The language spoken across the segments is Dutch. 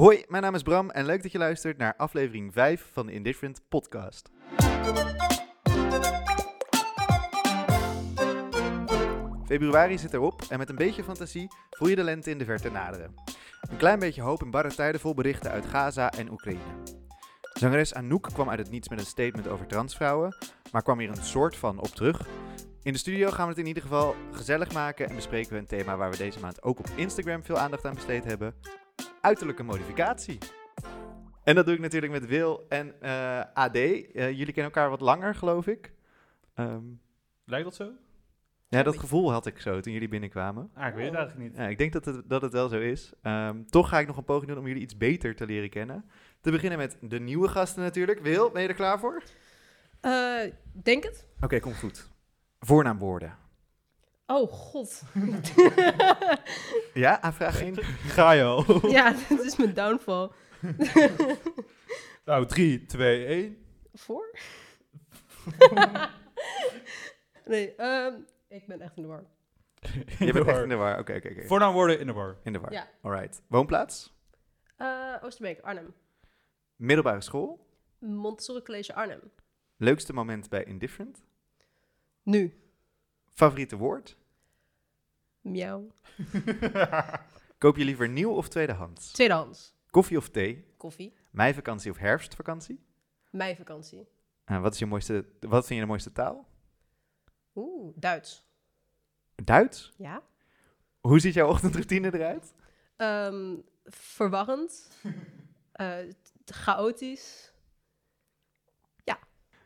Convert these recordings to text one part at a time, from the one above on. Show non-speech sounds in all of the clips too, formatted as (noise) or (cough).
Hoi, mijn naam is Bram en leuk dat je luistert naar aflevering 5 van de Indifferent podcast. Februari zit erop en met een beetje fantasie voel je de lente in de verte naderen. Een klein beetje hoop in barre tijden vol berichten uit Gaza en Oekraïne. Zangeres Anouk kwam uit het niets met een statement over transvrouwen, maar kwam hier een soort van op terug. In de studio gaan we het in ieder geval gezellig maken en bespreken we een thema waar we deze maand ook op Instagram veel aandacht aan besteed hebben: uiterlijke modificatie. En dat doe ik natuurlijk met Wil en eh, AD. Eh, jullie kennen elkaar wat langer, geloof ik. Ehm, Lijkt dat zo? ja, dat gevoel had ik zo toen jullie binnenkwamen. Ah, ik weet het eigenlijk niet. Ja, ik denk dat het, dat het wel zo is. Ehm, toch ga ik nog een poging doen om jullie iets beter te leren kennen. Te beginnen met de nieuwe gasten natuurlijk. Wil, ben je er klaar voor? Eh, denk het. Oké, komt goed. Voornaamwoorden. Oh, god. Ja, aan vraag 1. Ga je al? (laughs) ja, dit is mijn downfall. (laughs) nou, 3, 2, 1. Voor? (laughs) nee, ehm, ik ben echt in de war. Je bent echt in de war. Oké, oké, oké. Voornaamwoorden in de war. In de war. Ja. Alright. Woonplaats? Eh Oosterbeek, Arnhem. Middelbare school? Montessori College Arnhem. Leukste moment bij Indifferent? Nu. Favoriete woord? Miauw. (laughs) Koop je liever nieuw of tweedehands? Tweedehands. Koffie of thee? Koffie. Meivakantie of herfstvakantie? Meivakantie. En wat, is je mooiste, wat vind je de mooiste taal? Oeh, Duits. Duits? Ja. Hoe ziet jouw ochtendroutine eruit? Ehm, verwarrend. (laughs) Eh, chaotisch.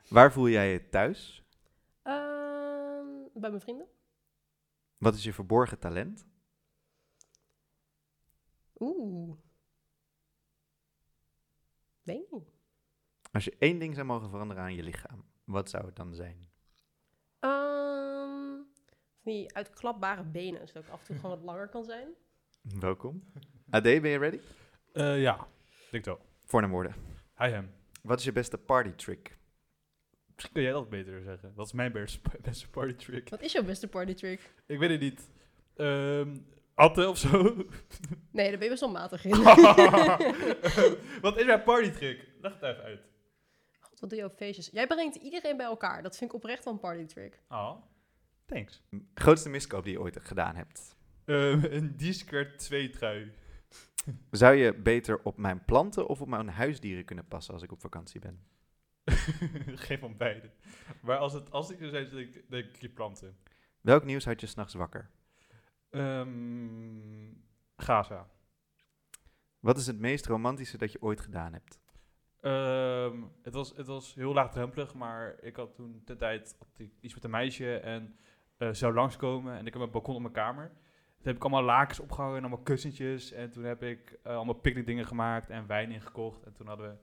Waar voel jij je thuis? Ehm, bij mijn vrienden. Wat is je verborgen talent? Oeh. Niet. Als je één ding zou mogen veranderen aan je lichaam, wat zou het dan zijn? Ehm, van die uitklapbare benen, zodat ik af en toe gewoon wat langer kan zijn. Welkom. AD, ben je ready? Eh, ja, denk wel. Voornaamwoorden. Hi hem. Wat is je beste party trick? Misschien kun jij dat beter zeggen. Dat is mijn best- (laughs) beste party trick. Wat is jouw beste party trick? Ik weet het niet. Ehm Atte of zo? Nee, daar ben je best wel matig in. (laughs) Wat is mijn party trick? Leg het even uit. God, wat doe je op feestjes? Jij brengt iedereen bij elkaar. Dat vind ik oprecht wel een party trick. Oh, thanks. Grootste miskoop die je ooit gedaan hebt? Ehm, een D-Squared 2 trui. Zou je beter op mijn planten of op mijn huisdieren kunnen passen als ik op vakantie ben? (laughs) Geen van beide. Maar als, het, als ik er zijn, denk ik, denk ik je planten. Welk nieuws had je s'nachts wakker? Ehm Gaza. Wat is het meest romantische dat je ooit gedaan hebt? Ehm, het, was, het was heel laagdrempelig, maar ik had toen de tijd had ik iets met een meisje en eh zou langskomen. En ik heb een balkon op mijn kamer. Toen heb ik allemaal lakens opgehangen en allemaal kussentjes. En toen heb ik eh, allemaal picknickdingen gemaakt en wijn ingekocht. En toen hadden we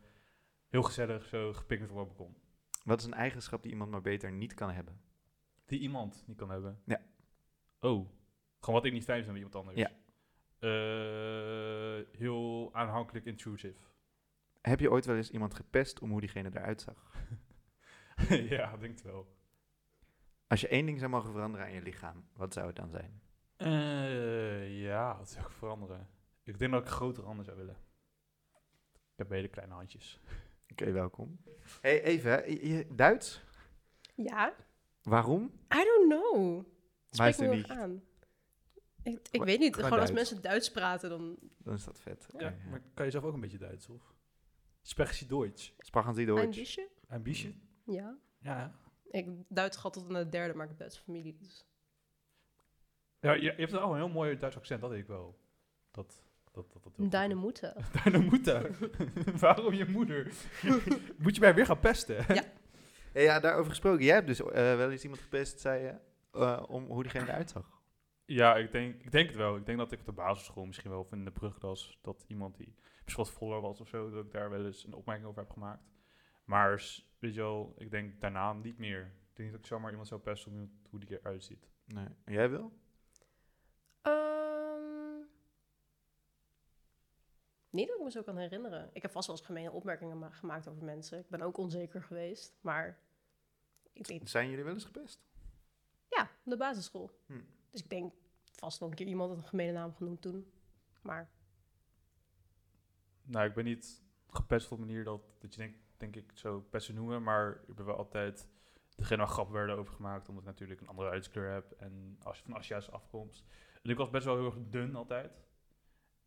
heel gezellig zo gepicnict op balkon. Wat is een eigenschap die iemand maar beter niet kan hebben? Die iemand niet kan hebben. Ja. Oh, gewoon wat ik niet fijn vind bij iemand anders. Ja. Eh, heel aanhankelijk intrusive. Heb je ooit wel eens iemand gepest om hoe diegene eruit zag? (laughs) ja, denk het wel. Als je één ding zou mogen veranderen aan je lichaam, wat zou het dan zijn? Eh, ja, wat zou ik veranderen? Ik denk dat ik grotere handen zou willen. Ik heb hele kleine handjes. Oké, welkom. hey, even, hè. Je- Duits? Ja? Waarom? I don't know. Het Waar is spreekt me er niet? aan. Ik, ik weet niet. gewoon als mensen Duits praten, dan... Dan is dat vet. Ja, maar kan je zelf ook een beetje Duits, of? Sprechen Sie Deutsch? Sprachen Sie Een Deutsch? beetje? Een beetje? Ja. Ja. Ik Duits gaat tot een de derde, maar ik heb Duitse familie. Dus. Ja, je, je hebt wel een heel mooi Duits accent, dat weet ik wel. Dat, dat, Deine moeder. Deine moeder. Waarom je moeder? (laughs) Moet je mij weer gaan pesten? Ja. (laughs) Hey, ja, daarover gesproken. Jij hebt dus eh, wel eens iemand gepest, zei je, eh, om hoe diegene eruit zag. Ja, ik denk, ik denk het wel. Ik denk dat ik op de basisschool misschien wel, of in de brugklas, dat iemand die misschien wat voller was of zo, dat ik daar wel eens een opmerking over heb gemaakt. Maar, weet je wel, ik denk daarna niet meer. Ik denk niet dat ik zomaar iemand zou pesten om hoe die eruit ziet. Nee. En jij wil? Niet dat ik me zo kan herinneren. Ik heb vast wel eens gemene opmerkingen ma- gemaakt over mensen. Ik ben ook onzeker geweest, maar ik weet, Zijn jullie wel eens gepest? ja, op de basisschool. Hm. Dus ik denk vast wel een keer iemand een gemene naam genoemd toen. Maar nou, ik ben niet gepest op een manier dat, dat je denk, denk ik zo pesten noemen, maar ik ben wel altijd degene waar grappen werden over gemaakt, omdat ik natuurlijk een andere huidskleur heb en als je van Aziatische afkomst. En ik was best wel heel erg dun altijd.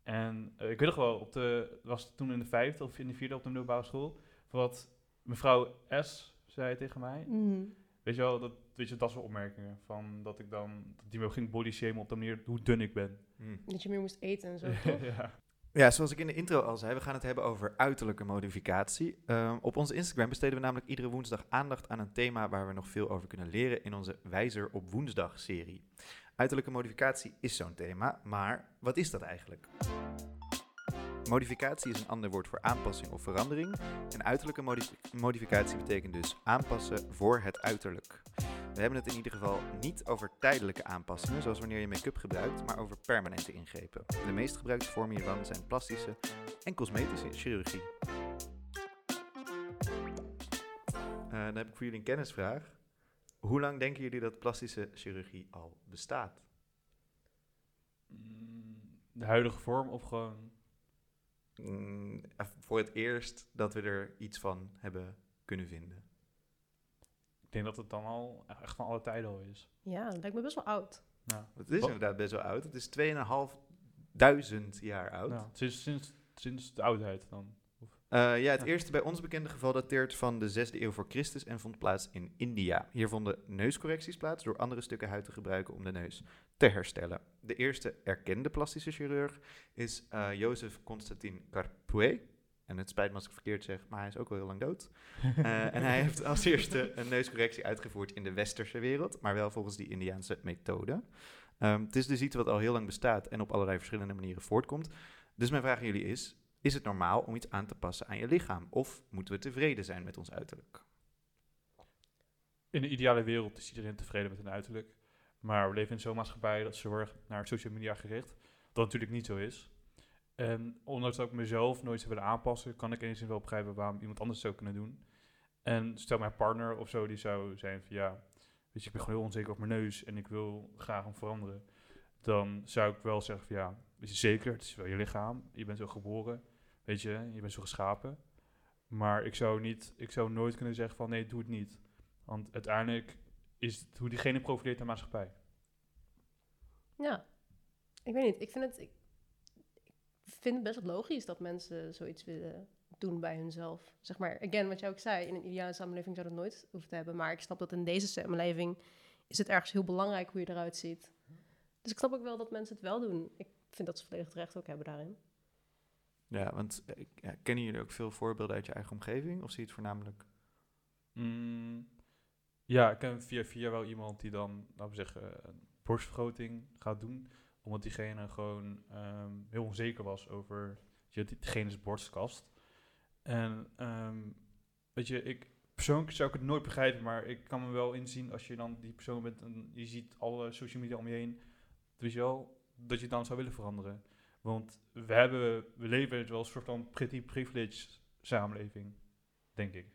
En eh, ik weet nog wel, op de, was het toen in de vijfde of in de vierde op de middelbare school, wat mevrouw S. zei tegen mij. Mhm. Weet je wel, dat, weet je, dat soort opmerkingen. Van dat ik dan, dat die me ging body shamen op de manier hoe dun ik ben. Hm. Dat je meer moest eten en zo, (laughs) ja. Ja, zoals ik in de intro al zei, we gaan het hebben over uiterlijke modificatie. Ehm, op onze Instagram besteden we namelijk iedere woensdag aandacht aan een thema waar we nog veel over kunnen leren in onze Wijzer op woensdag serie. Uiterlijke modificatie is zo'n thema, maar wat is dat eigenlijk? Modificatie is een ander woord voor aanpassing of verandering. En uiterlijke modi- modificatie betekent dus aanpassen voor het uiterlijk. We hebben het in ieder geval niet over tijdelijke aanpassingen, zoals wanneer je make-up gebruikt, maar over permanente ingrepen. De meest gebruikte vormen hiervan zijn plastische en cosmetische chirurgie. Eh, dan heb ik voor jullie een kennisvraag. Hoe lang denken jullie dat plastische chirurgie al bestaat? Mm, De huidige vorm of gewoon... Mm, eh, voor het eerst dat we er iets van hebben kunnen vinden. Ik denk dat het dan al echt van alle tijden al is. Ja, dat lijkt me best wel oud. Ja. Het is Wat- inderdaad best wel oud. Het is 2500 jaar oud. Ja, sinds, sinds, sinds de oudheid dan. Eh, ja, het Ja. eerste bij ons bekende geval dateert van de 6e eeuw voor Christus en vond plaats in India. Hier vonden neuscorrecties plaats door andere stukken huid te gebruiken om de neus te herstellen. De eerste erkende plastische chirurg is eh Jozef Constantin Carpue. En het spijt me als ik verkeerd zeg, maar hij is ook wel heel lang dood. Eh, en hij heeft als (laughs) eerste een neuscorrectie uitgevoerd in de westerse wereld, maar wel volgens die Indiaanse methode. Ehm, het is dus iets wat al heel lang bestaat en op allerlei verschillende manieren voortkomt. Dus mijn vraag aan jullie is, is het normaal om iets aan te passen aan je lichaam? Of moeten we tevreden zijn met ons uiterlijk? In de ideale wereld is iedereen tevreden met hun uiterlijk. Maar we leven in zo'n maatschappij dat erg naar social media gericht. Dat natuurlijk niet zo is. En ondanks dat ik mezelf nooit zou willen aanpassen, kan ik enigszins wel begrijpen waarom iemand anders zou kunnen doen. En stel mijn partner of zo, die zou zijn van ja, weet je, ik ben gewoon heel onzeker op mijn neus en ik wil graag hem veranderen. Dan zou ik wel zeggen van ja, je zeker, het is wel je lichaam, je bent zo geboren, weet je, je bent zo geschapen. Maar ik zou, niet, ik zou nooit kunnen zeggen van nee, doe het niet. Want uiteindelijk is het hoe diegene profileert de maatschappij. Ja, ik weet niet. Ik vind het, ik, vind het best wel logisch dat mensen zoiets willen doen bij hunzelf. Zeg maar, again, wat jij ook zei, in een ideale samenleving zou dat nooit hoeven te hebben. Maar ik snap dat in deze samenleving is het ergens heel belangrijk hoe je eruit ziet. Dus ik snap ook wel dat mensen het wel doen. Ik vind dat ze volledig terecht ook hebben daarin. Ja, want eh, kennen jullie ook veel voorbeelden uit je eigen omgeving? Of zie je het voornamelijk... Mm, ja, ik ken via via wel iemand die dan, laten we zeggen, een borstvergroting gaat doen. Omdat diegene gewoon ehm, heel onzeker was over diegene's borstkast. En ehm, weet je, ik, persoonlijk zou ik het nooit begrijpen, maar ik kan me wel inzien als je dan die persoon bent en je ziet alle social media om je heen, je wel, dat je het dan zou willen veranderen. Want we, hebben, we leven wel een soort van pretty privileged samenleving, denk ik.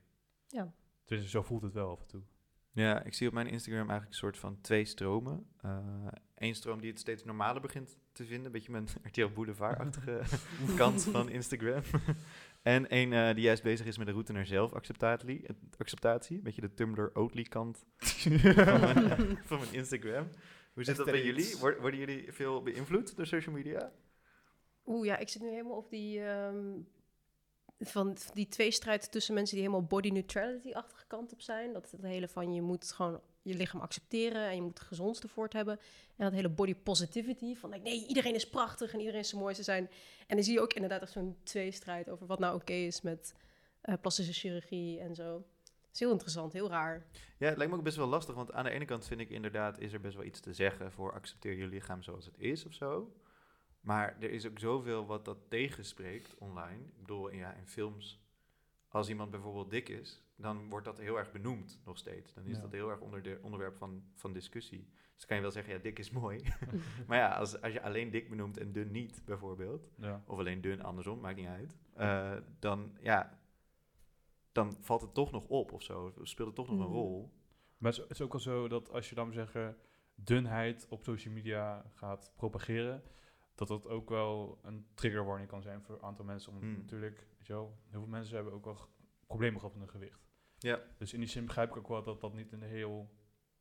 Ja. Dus zo voelt het wel af en toe. Ja, ik zie op mijn Instagram eigenlijk een soort van twee stromen. Eén stroom die het steeds normaler begint te vinden. Een beetje mijn (laughs) RTL Boulevard-achtige (laughs) kant van Instagram. (laughs) en één eh, die juist bezig is met de route naar zelfacceptatie. eh, Acceptatie, een beetje de Tumblr Oatly kant van, mijn, van mijn Instagram. Hoe zit dat bij jullie? Word- Worden jullie veel beïnvloed door social media? Oeh, ja, ik zit nu helemaal op die, ehm, van die tweestrijd tussen mensen die helemaal body neutrality-achtige kant op zijn. Dat het hele van je moet gewoon je lichaam accepteren en je moet het gezondste voor het hebben. En dat hele body positivity van like, nee, iedereen is prachtig en iedereen is zo mooi te zijn. En dan zie je ook inderdaad echt zo'n tweestrijd over wat nou oké is met eh, plastische chirurgie en zo. Het is heel interessant, heel raar. Ja, het lijkt me ook best wel lastig, want aan de ene kant vind ik inderdaad, is er best wel iets te zeggen voor accepteer je lichaam zoals het is of zo. Maar er is ook zoveel wat dat tegenspreekt online. Ik bedoel, ja, in films, als iemand bijvoorbeeld dik is, dan wordt dat heel erg benoemd nog steeds. Dan is Ja. dat heel erg onder de onderwerp van, van discussie. Dus kan je wel zeggen, ja, dik is mooi. (laughs) maar ja, als, als je alleen dik benoemt en dun niet, bijvoorbeeld, Ja. of alleen dun andersom, maakt niet uit, eh, dan ja, dan valt het toch nog op of zo. Speelt het toch nog een Mhm. rol. Maar het is, het is ook wel zo dat als je dan zeggen dunheid op social media gaat propageren, dat dat ook wel een trigger warning kan zijn voor een aantal mensen. Omdat Hmm. natuurlijk, weet je wel, heel veel mensen hebben ook wel problemen gehad met hun gewicht. Ja. Dus in die zin begrijp ik ook wel dat dat niet een heel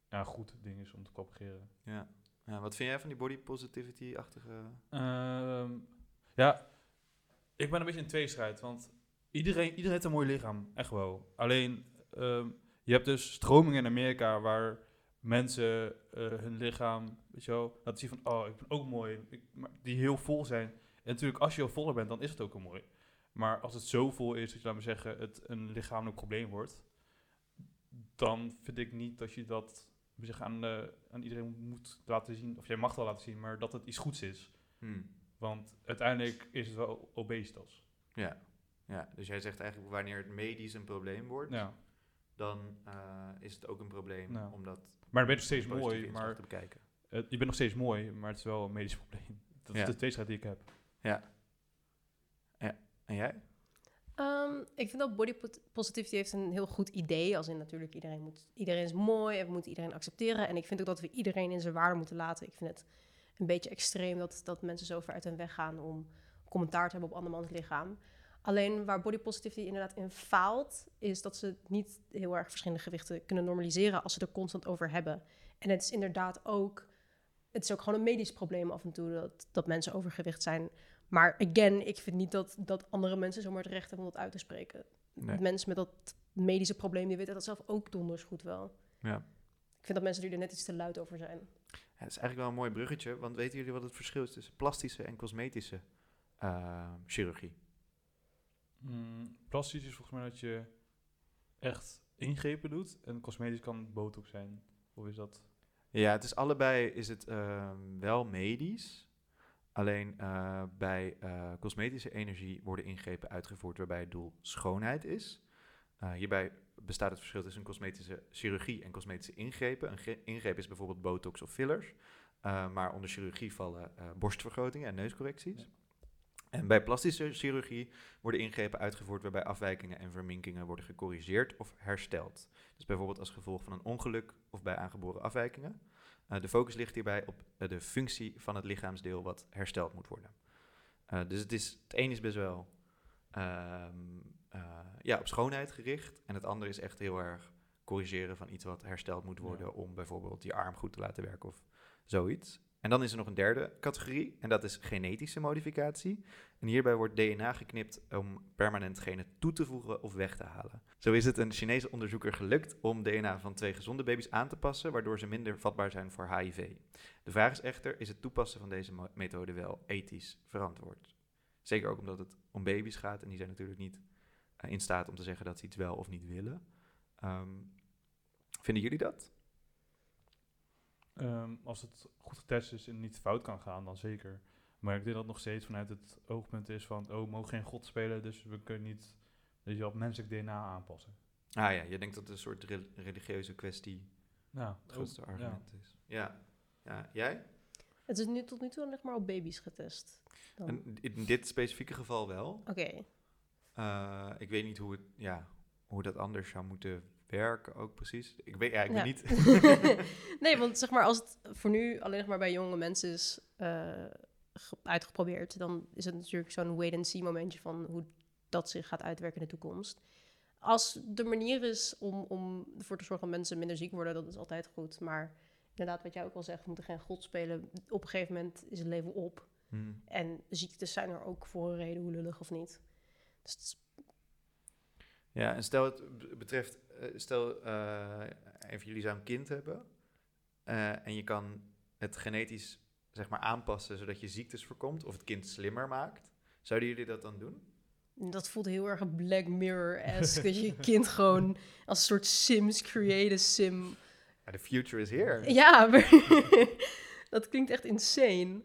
ja, goed ding is om te propageren. Ja. ja. Wat vind jij van die body positivity-achtige... Ehm, ja, ik ben een beetje in tweestrijd, want iedereen, iedereen heeft een mooi lichaam, echt wel. Alleen, ehm, je hebt dus stromingen in Amerika waar mensen eh, hun lichaam, weet je wel, laten zien van, oh, ik ben ook mooi, ik, maar die heel vol zijn. En natuurlijk, als je heel voller bent, dan is het ook wel mooi. Maar als het zo vol is dat je, laten we zeggen, het een lichamelijk probleem wordt, dan vind ik niet dat je dat zeggen, aan, eh, aan iedereen moet laten zien, of jij mag het wel laten zien, maar dat het iets goeds is. Hmm. Want uiteindelijk is het wel obesitas. Ja. ja, dus jij zegt eigenlijk wanneer het medisch een probleem wordt, Ja. Dan eh, is het ook een probleem Ja. om dat Maar ben je nog steeds mooi, maar te bekijken. je bent nog steeds mooi, maar het is wel een medisch (laughs) probleem. Dat Ja. is de tweestrijd die ik heb. En jij? Ehm, ik vind dat body positivity heeft een heel goed idee. Als in natuurlijk iedereen, moet, iedereen is mooi en we moeten iedereen accepteren. En ik vind ook dat we iedereen in zijn waarde moeten laten. Ik vind het een beetje extreem dat, dat mensen zo ver uit hun weg gaan om commentaar te hebben op andermans lichaam. Alleen waar body positivity inderdaad in faalt, is dat ze niet heel erg verschillende gewichten kunnen normaliseren als ze er constant over hebben. En het is inderdaad ook, het is ook gewoon een medisch probleem af en toe dat, dat mensen overgewicht zijn. Maar again, ik vind niet dat, dat andere mensen zomaar het recht hebben om dat uit te spreken. Nee. Mensen met dat medische probleem, die weten dat zelf ook donders goed wel. Ja. Ik vind dat mensen er net iets te luid over zijn. Ja, dat is eigenlijk wel een mooi bruggetje, want weten jullie wat het verschil is tussen plastische en cosmetische eh, chirurgie? Mm, plastisch is volgens mij dat je echt ingrepen doet. En cosmetisch kan botox zijn. Hoe is dat? Ja, het is allebei is het ehm, wel medisch. Alleen eh, bij eh, cosmetische energie worden ingrepen uitgevoerd waarbij het doel schoonheid is. Eh, hierbij bestaat het verschil tussen cosmetische chirurgie en cosmetische ingrepen. Een gre- ingreep is bijvoorbeeld botox of fillers. Maar onder chirurgie vallen borstvergrotingen en neuscorrecties. Ja. En bij plastische chirurgie worden ingrepen uitgevoerd waarbij afwijkingen en verminkingen worden gecorrigeerd of hersteld. Dus bijvoorbeeld als gevolg van een ongeluk of bij aangeboren afwijkingen. Eh, de focus ligt hierbij op eh, de functie van het lichaamsdeel wat hersteld moet worden. Eh, dus het, is, het een is best wel ehm, eh, ja, op schoonheid gericht. En het andere is echt heel erg corrigeren van iets wat hersteld moet worden. Ja. Om bijvoorbeeld je arm goed te laten werken of zoiets. En dan is er nog een derde categorie. En dat is genetische modificatie. En hierbij wordt DNA geknipt om permanent genen toe te voegen of weg te halen. Zo is het een Chinese onderzoeker gelukt om DNA van twee gezonde baby's aan te passen, waardoor ze minder vatbaar zijn voor HIV. De vraag is echter, is het toepassen van deze methode wel ethisch verantwoord? Zeker ook omdat het om baby's gaat en die zijn natuurlijk niet eh, in staat om te zeggen dat ze iets wel of niet willen. Ehm, vinden jullie dat? Ehm, als het goed getest is en niet fout kan gaan, dan zeker. Maar ik denk dat het nog steeds vanuit het oogpunt is van... oh, we mogen geen god spelen, dus we kunnen niet weet je, wel, menselijk DNA aanpassen. Ah ja, je denkt dat het een soort re- religieuze kwestie Nou, het grootste ook- argument is. Ja. ja. Jij? Het is nu tot nu toe alleen maar op baby's getest. Dan. En in dit specifieke geval wel. Oké. Eh, ik weet niet hoe, het, ja, hoe dat anders zou moeten werken ook precies. Ik weet, ja, ik Ja. weet niet. (laughs) nee, want zeg maar, als het voor nu alleen nog maar bij jonge mensen is eh, ge- uitgeprobeerd, dan is het natuurlijk zo'n wait-and-see momentje van hoe dat zich gaat uitwerken in de toekomst. Als de manier is om, om ervoor te zorgen dat mensen minder ziek worden, dat is altijd goed. Maar inderdaad, wat jij ook al zegt, we moeten geen god spelen. Op een gegeven moment is het leven op. Hmm. En ziektes zijn er ook voor een reden, hoe lullig of niet. Dus het is- Ja, en stel het betreft, eh, stel eh een van jullie zou een kind hebben eh, en je kan het genetisch zeg maar aanpassen zodat je ziektes voorkomt of het kind slimmer maakt. Zouden jullie dat dan doen? Dat voelt heel erg Black Mirror-esque. dat je je kind (laughs) gewoon als een soort Sims creëren, sim. Ja, the future is here. Ja, maar (laughs) dat klinkt echt insane.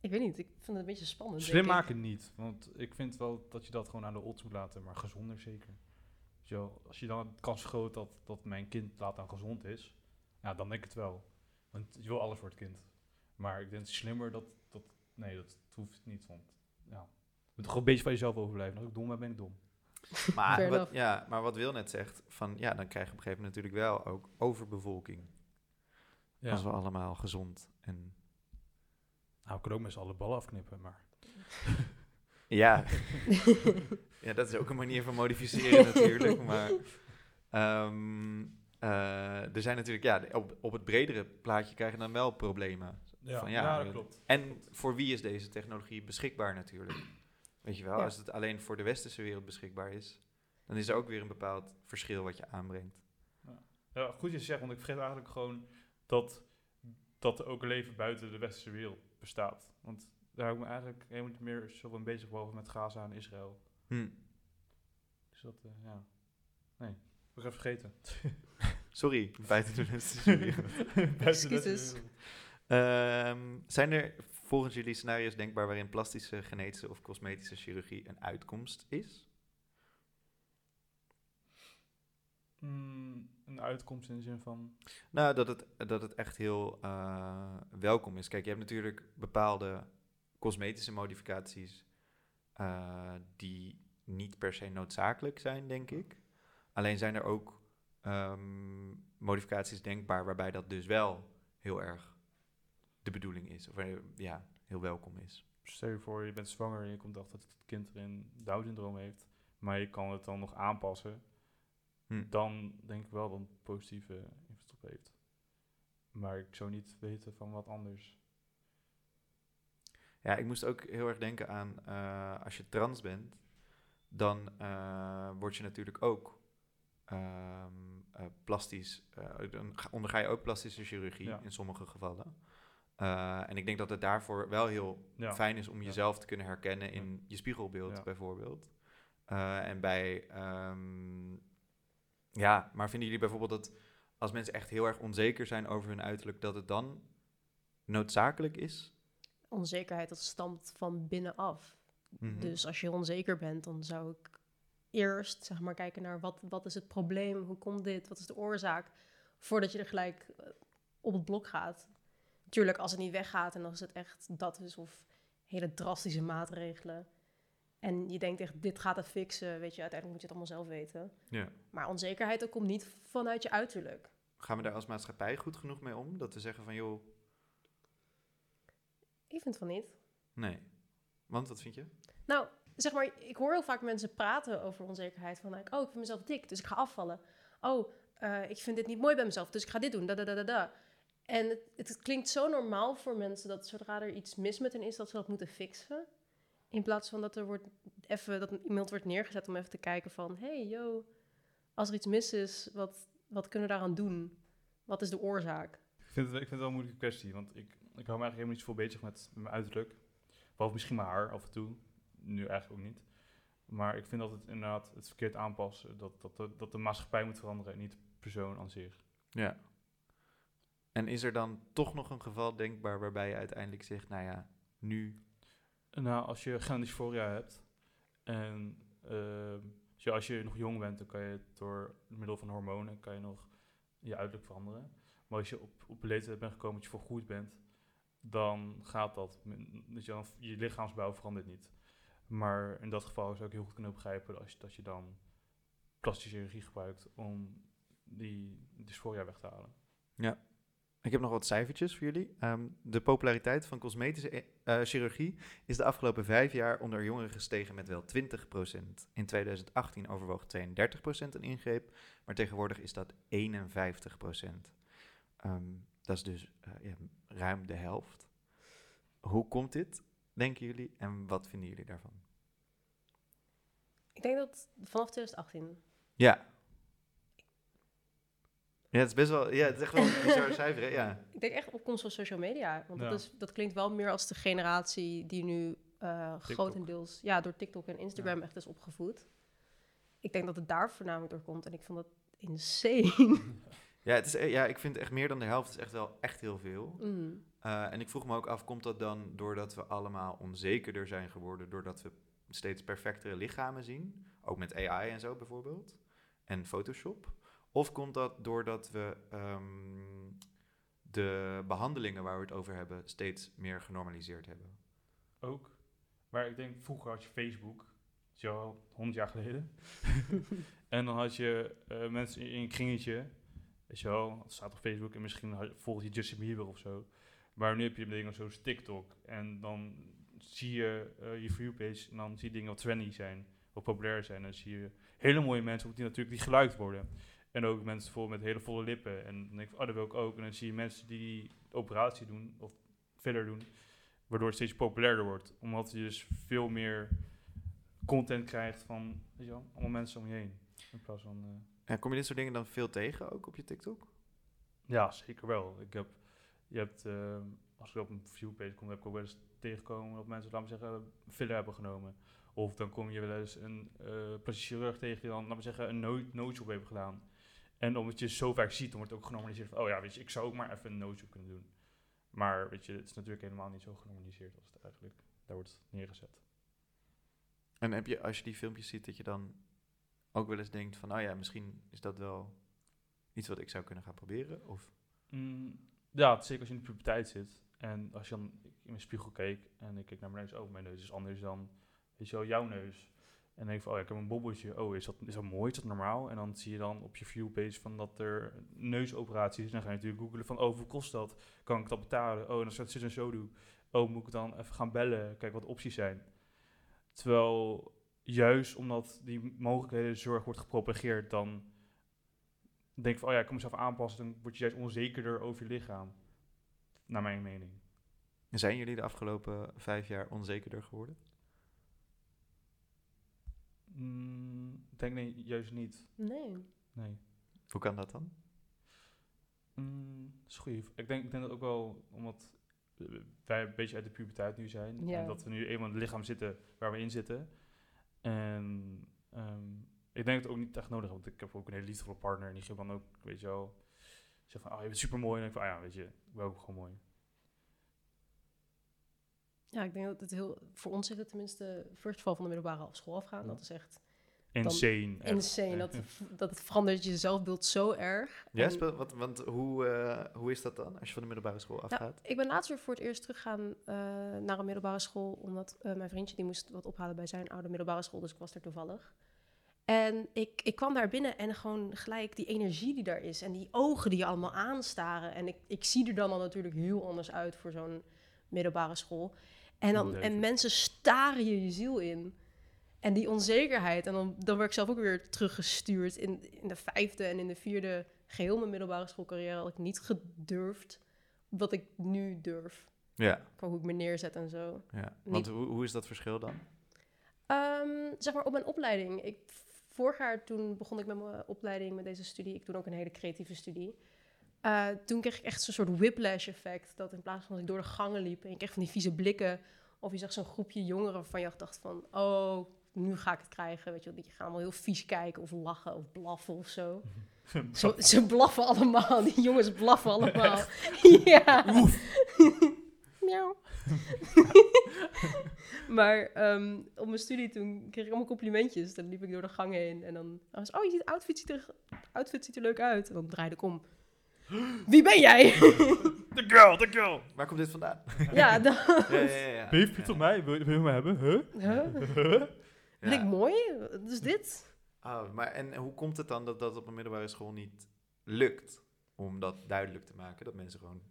Ik weet niet, ik vind het een beetje spannend. Slim maken niet, want ik vind wel dat je dat gewoon aan de odds moet laten, maar gezonder zeker. Wel, als je dan de kans vergroot dat, dat mijn kind laat dan gezond is, ja, dan denk ik het wel. Want je wil alles voor het kind. Maar ik denk slimmer, dat, dat, nee, dat hoeft niet, want ja, je moet gewoon een beetje van jezelf overblijven. Als ik dom ben, ben ik dom. (laughs) Maar wat, ja, maar wat Wil net zegt, van ja, dan krijg je op een gegeven moment natuurlijk wel ook overbevolking. Ja. Als we allemaal gezond en Nou, ik kan ook met z'n allen ballen afknippen, maar... (laughs) Ja. (laughs) ja, dat is ook een manier van modificeren natuurlijk. (laughs) Maar ehm, eh, er zijn natuurlijk, ja, op, op het bredere plaatje krijg je dan wel problemen. Ja, Van, ja, ja, dat eh, klopt. En voor wie is deze technologie beschikbaar natuurlijk? Weet je wel, Ja. als het alleen voor de westerse wereld beschikbaar is, dan is er ook weer een bepaald verschil wat je aanbrengt. Ja, goed je zegt, want ik vergeet eigenlijk gewoon dat, dat er ook leven buiten de westerse wereld bestaat. Want daar heb ik me eigenlijk helemaal niet meer zo van bezig gehouden met Gaza en Israël. Hm. Dus dat, eh, ja. Nee, ik heb even vergeten. (laughs) Sorry, buiten de (laughs) de Excuses. Ehm, zijn er volgens jullie scenario's denkbaar waarin plastische, genetische of cosmetische chirurgie een uitkomst is? Mm, een uitkomst in de zin van... Nou, dat het, dat het echt heel eh, welkom is. Kijk, je hebt natuurlijk bepaalde cosmetische modificaties eh, die niet per se noodzakelijk zijn, denk ik. Alleen zijn er ook ehm, modificaties denkbaar waarbij dat dus wel heel erg de bedoeling is. Of eh, ja, heel welkom is. Stel je voor, je bent zwanger en je komt achter dat het kind erin Down-syndroom heeft. Maar je kan het dan nog aanpassen. Hm. Dan denk ik wel dat het positieve invloed op heeft. Maar ik zou niet weten van wat anders. Ja, ik moest ook heel erg denken aan eh, als je trans bent, dan eh, word je natuurlijk ook ehm, eh, plastisch, dan onderga je ook plastische chirurgie Ja. in sommige gevallen. En ik denk dat het daarvoor wel heel Ja. fijn is om Ja. jezelf te kunnen herkennen in je spiegelbeeld bijvoorbeeld. En bij, ehm, ja, maar vinden jullie bijvoorbeeld dat als mensen echt heel erg onzeker zijn over hun uiterlijk, dat het dan noodzakelijk is? Onzekerheid, dat stamt van binnenaf. Mhm. Dus als je onzeker bent, dan zou ik eerst zeg maar, kijken naar wat, wat is het probleem, hoe komt dit, wat is de oorzaak, voordat je er gelijk eh, op het blok gaat. Natuurlijk, als het niet weggaat en als het echt dat is, of hele drastische maatregelen. En je denkt echt, dit gaat het fixen, weet je, uiteindelijk moet je het allemaal zelf weten. Ja. Maar onzekerheid, dat komt niet vanuit je uiterlijk. Gaan we daar als maatschappij goed genoeg mee om? Dat we zeggen van, joh, Ik vind van niet. nee. Want, wat vind je? Nou, zeg maar, ik hoor heel vaak mensen praten over onzekerheid. Van, like, oh, ik vind mezelf dik, dus ik ga afvallen. Oh, eh, ik vind dit niet mooi bij mezelf, dus ik ga dit doen. Da, da, da, da, da. En het, het klinkt zo normaal voor mensen dat zodra er iets mis met hen is, dat ze dat moeten fixen. In plaats van dat er wordt even, dat iemand wordt neergezet om even te kijken van, hey, yo, als er iets mis is, wat, wat kunnen we daaraan doen? Wat is de oorzaak? Ik vind, het, ik vind het wel een moeilijke kwestie, want ik, ik hou me eigenlijk helemaal niet zoveel bezig met, mijn uiterlijk. Behalve misschien mijn haar af en toe. Nu eigenlijk ook niet. Maar ik vind dat het inderdaad het verkeerd aanpassen. Dat, dat, de, dat de maatschappij moet veranderen en niet de persoon aan zich. Ja. En is er dan toch nog een geval denkbaar waarbij je uiteindelijk zegt, nou ja, nu... Nou, als je generdysforia hebt en ehm, als, je, als je nog jong bent, dan kan je door middel van hormonen kan je nog je uiterlijk veranderen. Maar als je op, op leeftijd bent gekomen dat je volgroeid bent, dan gaat dat. Dus je, je lichaamsbouw verandert niet. Maar in dat geval zou ik heel goed kunnen begrijpen als dat je dan plastische chirurgie gebruikt om die dysforia weg te halen. Ik heb nog wat cijfertjes voor jullie. Ehm, de populariteit van cosmetische eh, eh, chirurgie is de afgelopen vijf jaar onder jongeren gestegen met wel 20%. In 2018 overwoog 32% een ingreep, maar tegenwoordig is dat 51%. Ehm, dat is dus eh, ja, ruim de helft. Hoe komt dit, denken jullie, en wat vinden jullie daarvan? Ik denk dat vanaf 2018 Ja. Ja, het is best wel, ja, het is echt wel een bizar (laughs) cijfer, hè? Ja. Ik denk echt opkomst van social media. Want Ja. dat, is, dat klinkt wel meer als de generatie die nu eh, grotendeels ja, door TikTok en Instagram echt is opgevoed. Ik denk dat het daar voornamelijk door komt. En ik vond dat insane. (laughs) Ja, het is, e- ja, ik vind echt meer dan de helft is echt wel echt heel veel. Mm. Eh, en ik vroeg me ook af, komt dat dan doordat we allemaal onzekerder zijn geworden, doordat we steeds perfectere lichamen zien? Ook met AI en zo bijvoorbeeld. En Photoshop. Of komt dat doordat we ehm, de behandelingen waar we het over hebben steeds meer genormaliseerd hebben? Ook. Maar ik denk, vroeger had je Facebook, zo 100 jaar geleden. (laughs) en dan had je eh, mensen in in een kringetje, weet je wel, het staat op Facebook en misschien volg je Justin Bieber of zo. Maar nu heb je dingen zoals TikTok. En dan zie je eh, je view page en dan zie je dingen wat trendy zijn, wat populair zijn. En dan zie je hele mooie mensen die natuurlijk die geluid worden. En ook mensen bijvoorbeeld met hele volle lippen. En dan denk oh, ik ook. En dan zie je mensen die operatie doen, of filler doen, waardoor het steeds populairder wordt. Omdat je dus veel meer content krijgt van, weet allemaal mensen om je heen. In plaats van... eh, En kom je dit soort dingen dan veel tegen, ook op je TikTok? ja, zeker wel. Ik heb, je hebt, eh, als ik op een viewpage kom, heb ik ook wel eens tegengekomen dat mensen, laten we zeggen, filler hebben genomen. Of dan kom je wel eens een uh, plastisch chirurg tegen die dan, laten we zeggen, een no nootjob heeft gedaan. En omdat je het zo vaak ziet, dan wordt het ook genormaliseerd van, oh ja, weet je, ik zou ook maar even een nootjob kunnen doen. Maar weet je, het is natuurlijk helemaal niet zo genormaliseerd als het eigenlijk daar wordt neergezet. En heb je, als je die filmpjes ziet, dat je dan ook wel eens denkt van, oh ja, misschien is dat wel iets wat ik zou kunnen gaan proberen? Of? Mm, ja, zeker als je in de puberteit zit. En als je dan in mijn spiegel keek en ik keek naar mijn neus, oh, mijn neus is anders dan, weet je wel, jouw neus. En denk van, oh, ja, ik heb een bobbeltje. Oh, is dat, is dat mooi? Is dat normaal? En dan zie je dan op je viewpage van dat er neusoperaties is. Dan ga je natuurlijk googelen van, oh, hoeveel kost dat? Kan ik dat betalen? Oh, en dan staat zit een zo doen. Oh, moet ik dan even gaan bellen? Kijk wat opties zijn. Terwijl juist omdat die mogelijkheden zorg wordt gepropageerd, dan denk ik van, oh ja, ik kan mezelf aanpassen. Dan word je juist onzekerder over je lichaam. Naar mijn mening. Zijn jullie de afgelopen vijf jaar onzekerder geworden? Mm, ik denk nee, juist niet. Nee. Nee. Hoe kan dat dan? Mm, dat is goed. Ik denk, ik denk dat ook wel omdat wij een beetje uit de puberteit nu zijn. Ja. En dat we nu eenmaal in het lichaam zitten waar we in zitten. En ehm, ik denk het ook niet echt nodig. Want ik heb ook een hele liefdevolle partner. En die geeft dan ook, weet je wel, zegt van, oh, je bent super mooi. En ik van, ah ja, weet je, ik ben ook gewoon mooi. Ja, ik denk dat het heel... Voor ons zit het tenminste first of all van de middelbare school afgaan. Ja. Dat is echt Insane. echt. insane. Dat, dat het verandert je zelfbeeld zo erg. Ja, wat, want hoe, eh, hoe is dat dan, als je van de middelbare school Nou, afgaat? ik ben laatst weer voor het eerst teruggegaan eh, naar een middelbare school, omdat eh, mijn vriendje die moest wat ophalen bij zijn oude middelbare school, dus ik was er toevallig. En ik, ik kwam daar binnen en gewoon gelijk die energie die daar is en die ogen die je allemaal aanstaren. En ik, ik zie er dan al natuurlijk heel anders uit voor zo'n middelbare school. En, dan, en mensen staren je je ziel in. En die onzekerheid. En dan, dan werd ik zelf ook weer teruggestuurd. In, in de vijfde en in de vierde geheel mijn middelbare schoolcarrière had ik niet gedurfd wat ik nu durf. Ja, Qua hoe ik me neerzet en zo. ja. want hoe, hoe is dat verschil dan? Ehm, zeg maar op mijn opleiding. Ik, vorig jaar toen begon ik met mijn opleiding met deze studie. Ik doe ook een hele creatieve studie. Eh, toen kreeg ik echt zo'n soort whiplash effect. Dat in plaats van dat ik door de gangen liep en je kreeg van die vieze blikken. Of je zag zo'n groepje jongeren waarvan je dacht van... Oh, nu ga ik het krijgen. Weet je wel, die gaan allemaal heel vies kijken of lachen of blaffen of zo. (laughs) Zo, ze blaffen allemaal. Die jongens blaffen allemaal. (laughs) ja. (laughs) Miauw. maar ehm, op mijn studie toen kreeg ik allemaal complimentjes. Dan liep ik door de gang heen en dan was oh, je ziet, outfit, ziet er, outfit ziet er leuk uit. En dan draaide ik om. (gasps) Wie ben jij? The girl, the girl. Waar komt dit vandaan? ja, dan... ja, ja, ja, ja. Ben je verliefd op mij? Wil, wil je me hebben? Huh? Huh? Ben ik Ja. mooi? Is dit? Oh, maar en hoe komt het dan dat dat op een middelbare school niet lukt om dat duidelijk te maken? Dat mensen gewoon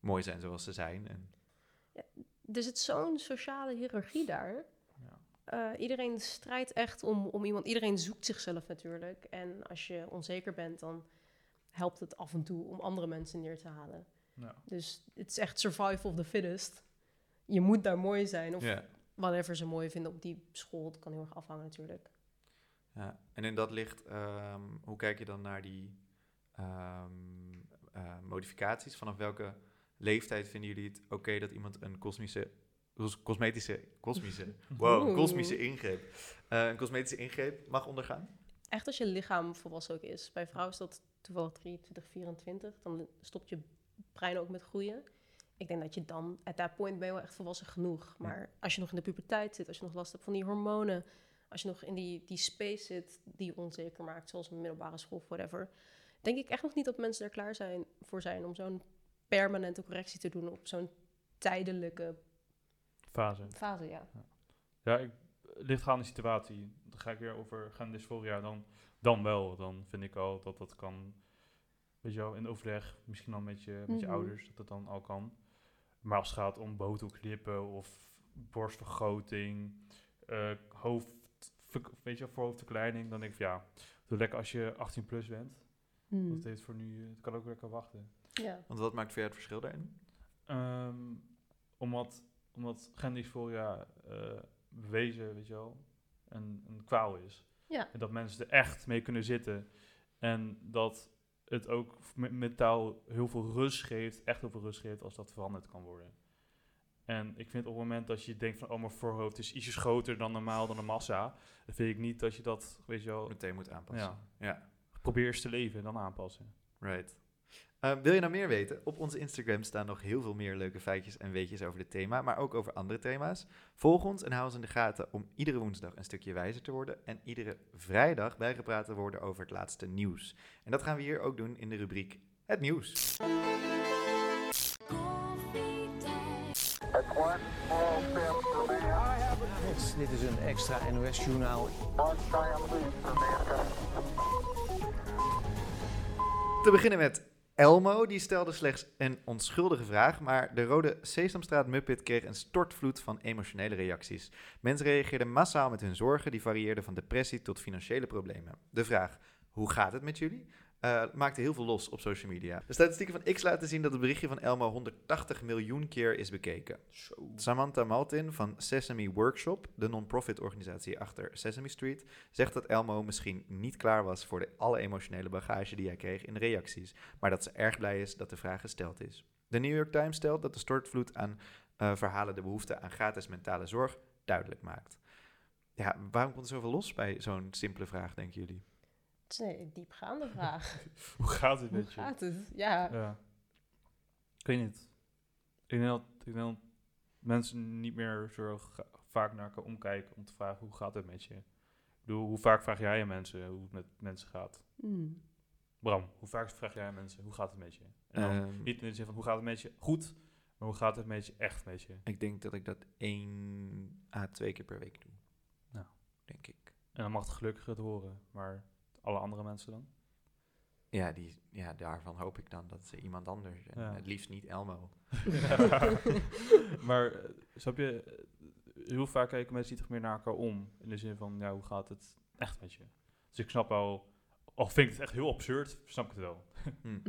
mooi zijn zoals ze zijn. En, Er zit zo'n sociale hiërarchie daar. Ja. Eh, iedereen strijdt echt om, om iemand. Iedereen zoekt zichzelf natuurlijk. En als je onzeker bent, dan helpt het af en toe om andere mensen neer te halen. Ja. Dus het is echt survival of the fittest. Je moet daar mooi zijn. Of ja. Whatever ze mooi vinden op die school. Het kan heel erg afhangen natuurlijk. Ja. En in dat licht, ehm, hoe kijk je dan naar die ehm, eh, modificaties? Vanaf welke leeftijd vinden jullie het oké dat iemand een kosmische, cos- cosmetische, kosmische, (laughs) wow, kosmische ingreep, eh, een cosmetische ingreep mag ondergaan? Echt als je lichaam volwassen ook is. Bij vrouwen is dat toevallig 23, 24. Dan stopt je brein ook met groeien. Ik denk dat je dan, at that point ben je wel echt volwassen genoeg. Maar als je nog in de puberteit zit, als je nog last hebt van die hormonen, als je nog in die, die space zit die je onzeker maakt, zoals een middelbare school of whatever, denk ik echt nog niet dat mensen er klaar zijn voor zijn om zo'n permanente correctie te doen op zo'n tijdelijke Fase. fase, ja. Ja, ik, ligt aan de situatie. Dan ga ik weer over gaan dysforia. Dan, dan wel. Dan vind ik al dat dat kan. Weet je wel, in overleg. Misschien al met je, met je Mhm. ouders. Dat dat dan al kan. Maar als het gaat om botoxlippen of borstvergroting, eh hoofd, weet je, voorhoofdverkleining, dan denk ik van ja, doe lekker als je 18 plus bent. Hmm. Dat heeft voor nu, het kan ook lekker wachten. Ja. Want wat maakt voor jou het verschil daarin? Ehm, omdat, omdat gendysforia eh bewezen, weet je wel, een, een kwaal is. Ja. En dat mensen er echt mee kunnen zitten. En dat het ook me- mentaal heel veel rust geeft, echt heel veel rust geeft als dat veranderd kan worden. En ik vind op het moment dat je denkt van, oh mijn voorhoofd is ietsjes groter dan normaal, dan de massa, dan vind ik niet dat je dat, weet je wel, Meteen moet aanpassen. ja, Ja. probeer eerst te leven en dan aanpassen. Right. Eh, wil je nou meer weten? Op onze Instagram staan nog heel veel meer leuke feitjes en weetjes over dit thema, maar ook over andere thema's. Volg ons en hou ons in de gaten om iedere woensdag een stukje wijzer te worden en iedere vrijdag bijgepraat te worden over het laatste nieuws. En dat gaan we hier ook doen in de rubriek Het Nieuws. Dit, is een extra NOS-journaal. Te beginnen met Elmo, die stelde slechts een onschuldige vraag, maar de rode Sesamstraat Muppet kreeg een stortvloed van emotionele reacties. Mensen reageerden massaal met hun zorgen, die varieerden van depressie tot financiële problemen. De vraag, hoe gaat het met jullie? Eh, maakte heel veel los op social media. De statistieken van X laten zien dat het berichtje van Elmo 180 miljoen keer is bekeken. Samantha Maltin van Sesame Workshop, de non-profit organisatie achter Sesame Street, zegt dat Elmo misschien niet klaar was voor de alle emotionele bagage die hij kreeg in de reacties, maar dat ze erg blij is dat de vraag gesteld is. De New York Times stelt dat de stortvloed aan eh, verhalen de behoefte aan gratis mentale zorg duidelijk maakt. Ja, waarom komt er zoveel los bij zo'n simpele vraag, denken jullie? Het is een diepgaande vraag. (laughs) Hoe gaat het Hoe met je? gaat het? Ja. Ja. Ik weet niet. Ik denk dat, ik denk dat mensen niet meer zo vaak naar elkaar omkijken om te vragen hoe gaat het met je. Ik bedoel, hoe vaak vraag jij aan mensen hoe het met mensen gaat? Hmm. Bram, hoe vaak vraag jij aan mensen hoe gaat het met je? En dan Ehm, niet in de zin van hoe gaat het met je goed, maar hoe gaat het met je echt met je? ik denk dat ik dat één à twee keer per week doe. Nou. Denk ik. En dan mag het gelukkig het horen, maar alle andere mensen dan? Ja, die, ja, daarvan hoop ik dan dat ze iemand anders, en Ja. het liefst niet Elmo. (laughs) maar eh, snap je, eh, heel vaak kijken mensen niet echt meer naar elkaar om. In de zin van, ja, hoe gaat het echt met je? Dus ik snap wel, al vind ik het echt heel absurd, snap ik het wel. Hm.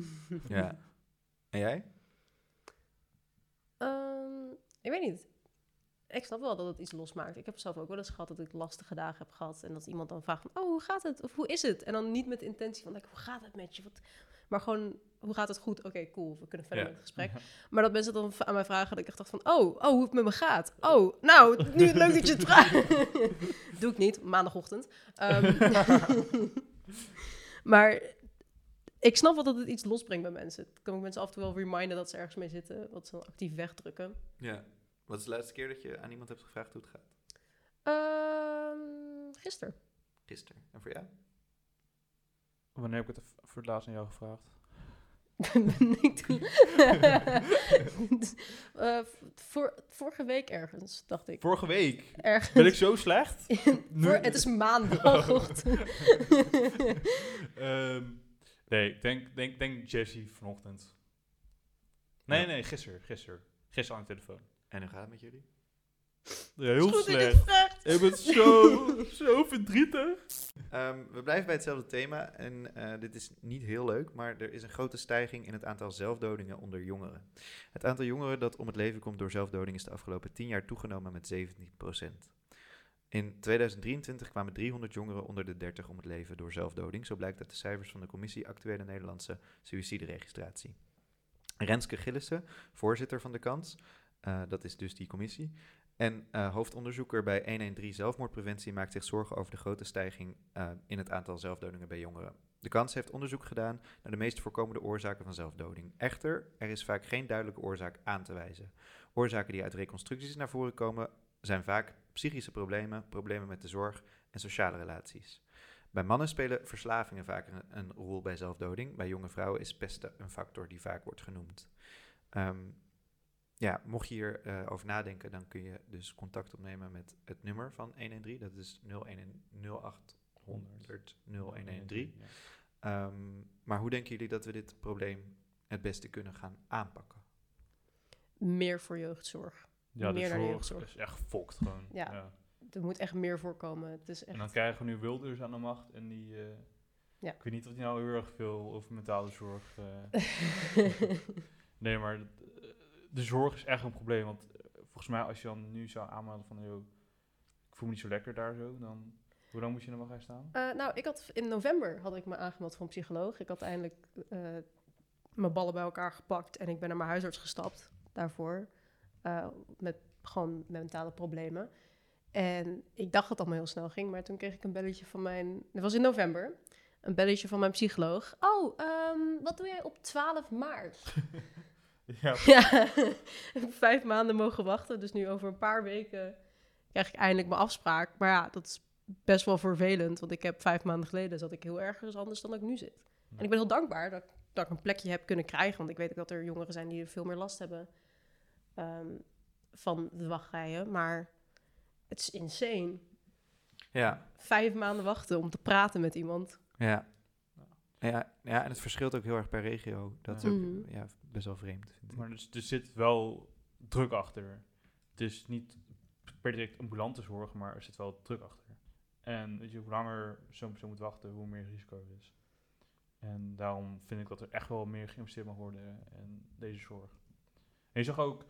Ja. En jij? Ehm, ik weet niet. Ik snap wel dat het iets losmaakt. Ik heb zelf ook wel eens gehad dat ik lastige dagen heb gehad. En dat iemand dan vraagt van, oh, hoe gaat het? Of hoe is het? En dan niet met de intentie van, like, hoe gaat het met je? Wat? Maar gewoon, hoe gaat het goed? Oké, cool, we kunnen verder Ja. met het gesprek. (laughs) Maar dat mensen dan aan mij vragen, dat ik echt dacht van, oh, oh, hoe het met me gaat. Oh, nou, nu leuk dat je het vraagt. (laughs) Doe ik niet, maandagochtend. Ehm, (laughs) maar ik snap wel dat het iets losbrengt bij mensen. Het kan ook mensen af en toe wel reminden dat ze ergens mee zitten, wat ze dan actief wegdrukken. Ja. Wat is de laatste keer dat je aan iemand hebt gevraagd hoe het gaat? Ehm gisteren. Gisteren. En voor jou? Wanneer heb ik het voor het laatst aan jou gevraagd? (laughs) ik. (laughs) Eh, voor, vorige week ergens, dacht ik. Vorige week. Ergens. Ben ik zo slecht? (laughs) Nu- Voor, het is maandagochtend. Ehm, nee, ik denk, denk, denk Jesse vanochtend. Nee, Ja. nee, gisteren, gisteren. Gisteren aan de telefoon. En hoe gaat het met jullie? Ja, heel Goed slecht. Ik ben (laughs) zo, zo verdrietig. Ehm, we blijven bij hetzelfde thema en eh, dit is niet heel leuk, maar er is een grote stijging in het aantal zelfdodingen onder jongeren. Het aantal jongeren dat om het leven komt door zelfdoding is de afgelopen 10 jaar toegenomen met 17%. In 2023 kwamen 300 jongeren onder de 30 om het leven door zelfdoding, zo blijkt uit de cijfers van de Commissie Actuele Nederlandse Suïcideregistratie. Renske Gillissen, voorzitter van de KANS, eh, dat is dus die commissie, en eh, hoofdonderzoeker bij 113 zelfmoordpreventie maakt zich zorgen over de grote stijging eh, in het aantal zelfdodingen bij jongeren. De KANS heeft onderzoek gedaan naar de meest voorkomende oorzaken van zelfdoding. Echter, er is vaak geen duidelijke oorzaak aan te wijzen. Oorzaken die uit reconstructies naar voren komen zijn vaak psychische problemen, problemen met de zorg en sociale relaties. Bij mannen spelen verslavingen vaak een, rol bij zelfdoding. Bij jonge vrouwen is pesten een factor die vaak wordt genoemd. Ehm, ja, mocht je hierover over over nadenken, dan kun je dus contact opnemen met het nummer van 113. Dat is 0800 0113. Ja. Ehm, maar hoe denken jullie dat we dit probleem het beste kunnen gaan aanpakken? meer voor jeugdzorg. Ja, Meer de jeugdzorg. is echt fokt gewoon. Ja. Er moet echt meer voorkomen. Het is En echt... dan krijgen we nu Wilders aan de macht en die... eh, Ja. Ik weet niet of hij nou heel erg veel over mentale zorg... eh, (laughs) nee, maar eh, de zorg is echt een probleem. Want eh, volgens mij als je dan nu zou aanmelden van... Yo, ik voel me niet zo lekker daar zo, dan... Hoe lang moet je er nog gaan staan? Eh, nou, ik had in november had ik me aangemeld voor een psycholoog. Ik had eindelijk eh, mijn ballen bij elkaar gepakt en ik ben naar mijn huisarts gestapt daarvoor. met gewoon mentale problemen. En ik dacht dat het allemaal heel snel ging, maar toen kreeg ik een belletje van mijn... Dat was in november. Een belletje van mijn psycholoog. Oh, ehm, wat doe jij op 12 maart? (laughs) ja, (laughs) Ja, ik (laughs) heb vijf maanden mogen wachten. Dus nu over een paar weken krijg ik eindelijk mijn afspraak. Maar ja, dat is best wel vervelend. Want ik heb vijf maanden geleden zat ik heel ergens anders dan dat ik nu zit. En ik ben heel dankbaar dat, dat ik een plekje heb kunnen krijgen. Want ik weet ook dat er jongeren zijn die er veel meer last hebben ehm, van de wachtrijen. Maar het is insane. Ja, Vijf maanden wachten om te praten met iemand. ja. Ja, ja, en het verschilt ook heel erg per regio. Dat is ook Mhm. ja, best wel vreemd, vind ik. Maar dus, er zit wel druk achter. Het is niet per direct ambulante zorg, maar er zit wel druk achter. En weet je, hoe langer zo'n persoon moet wachten, hoe meer risico er is. En daarom vind ik dat er echt wel meer geïnvesteerd mag worden in deze zorg. En je zag ook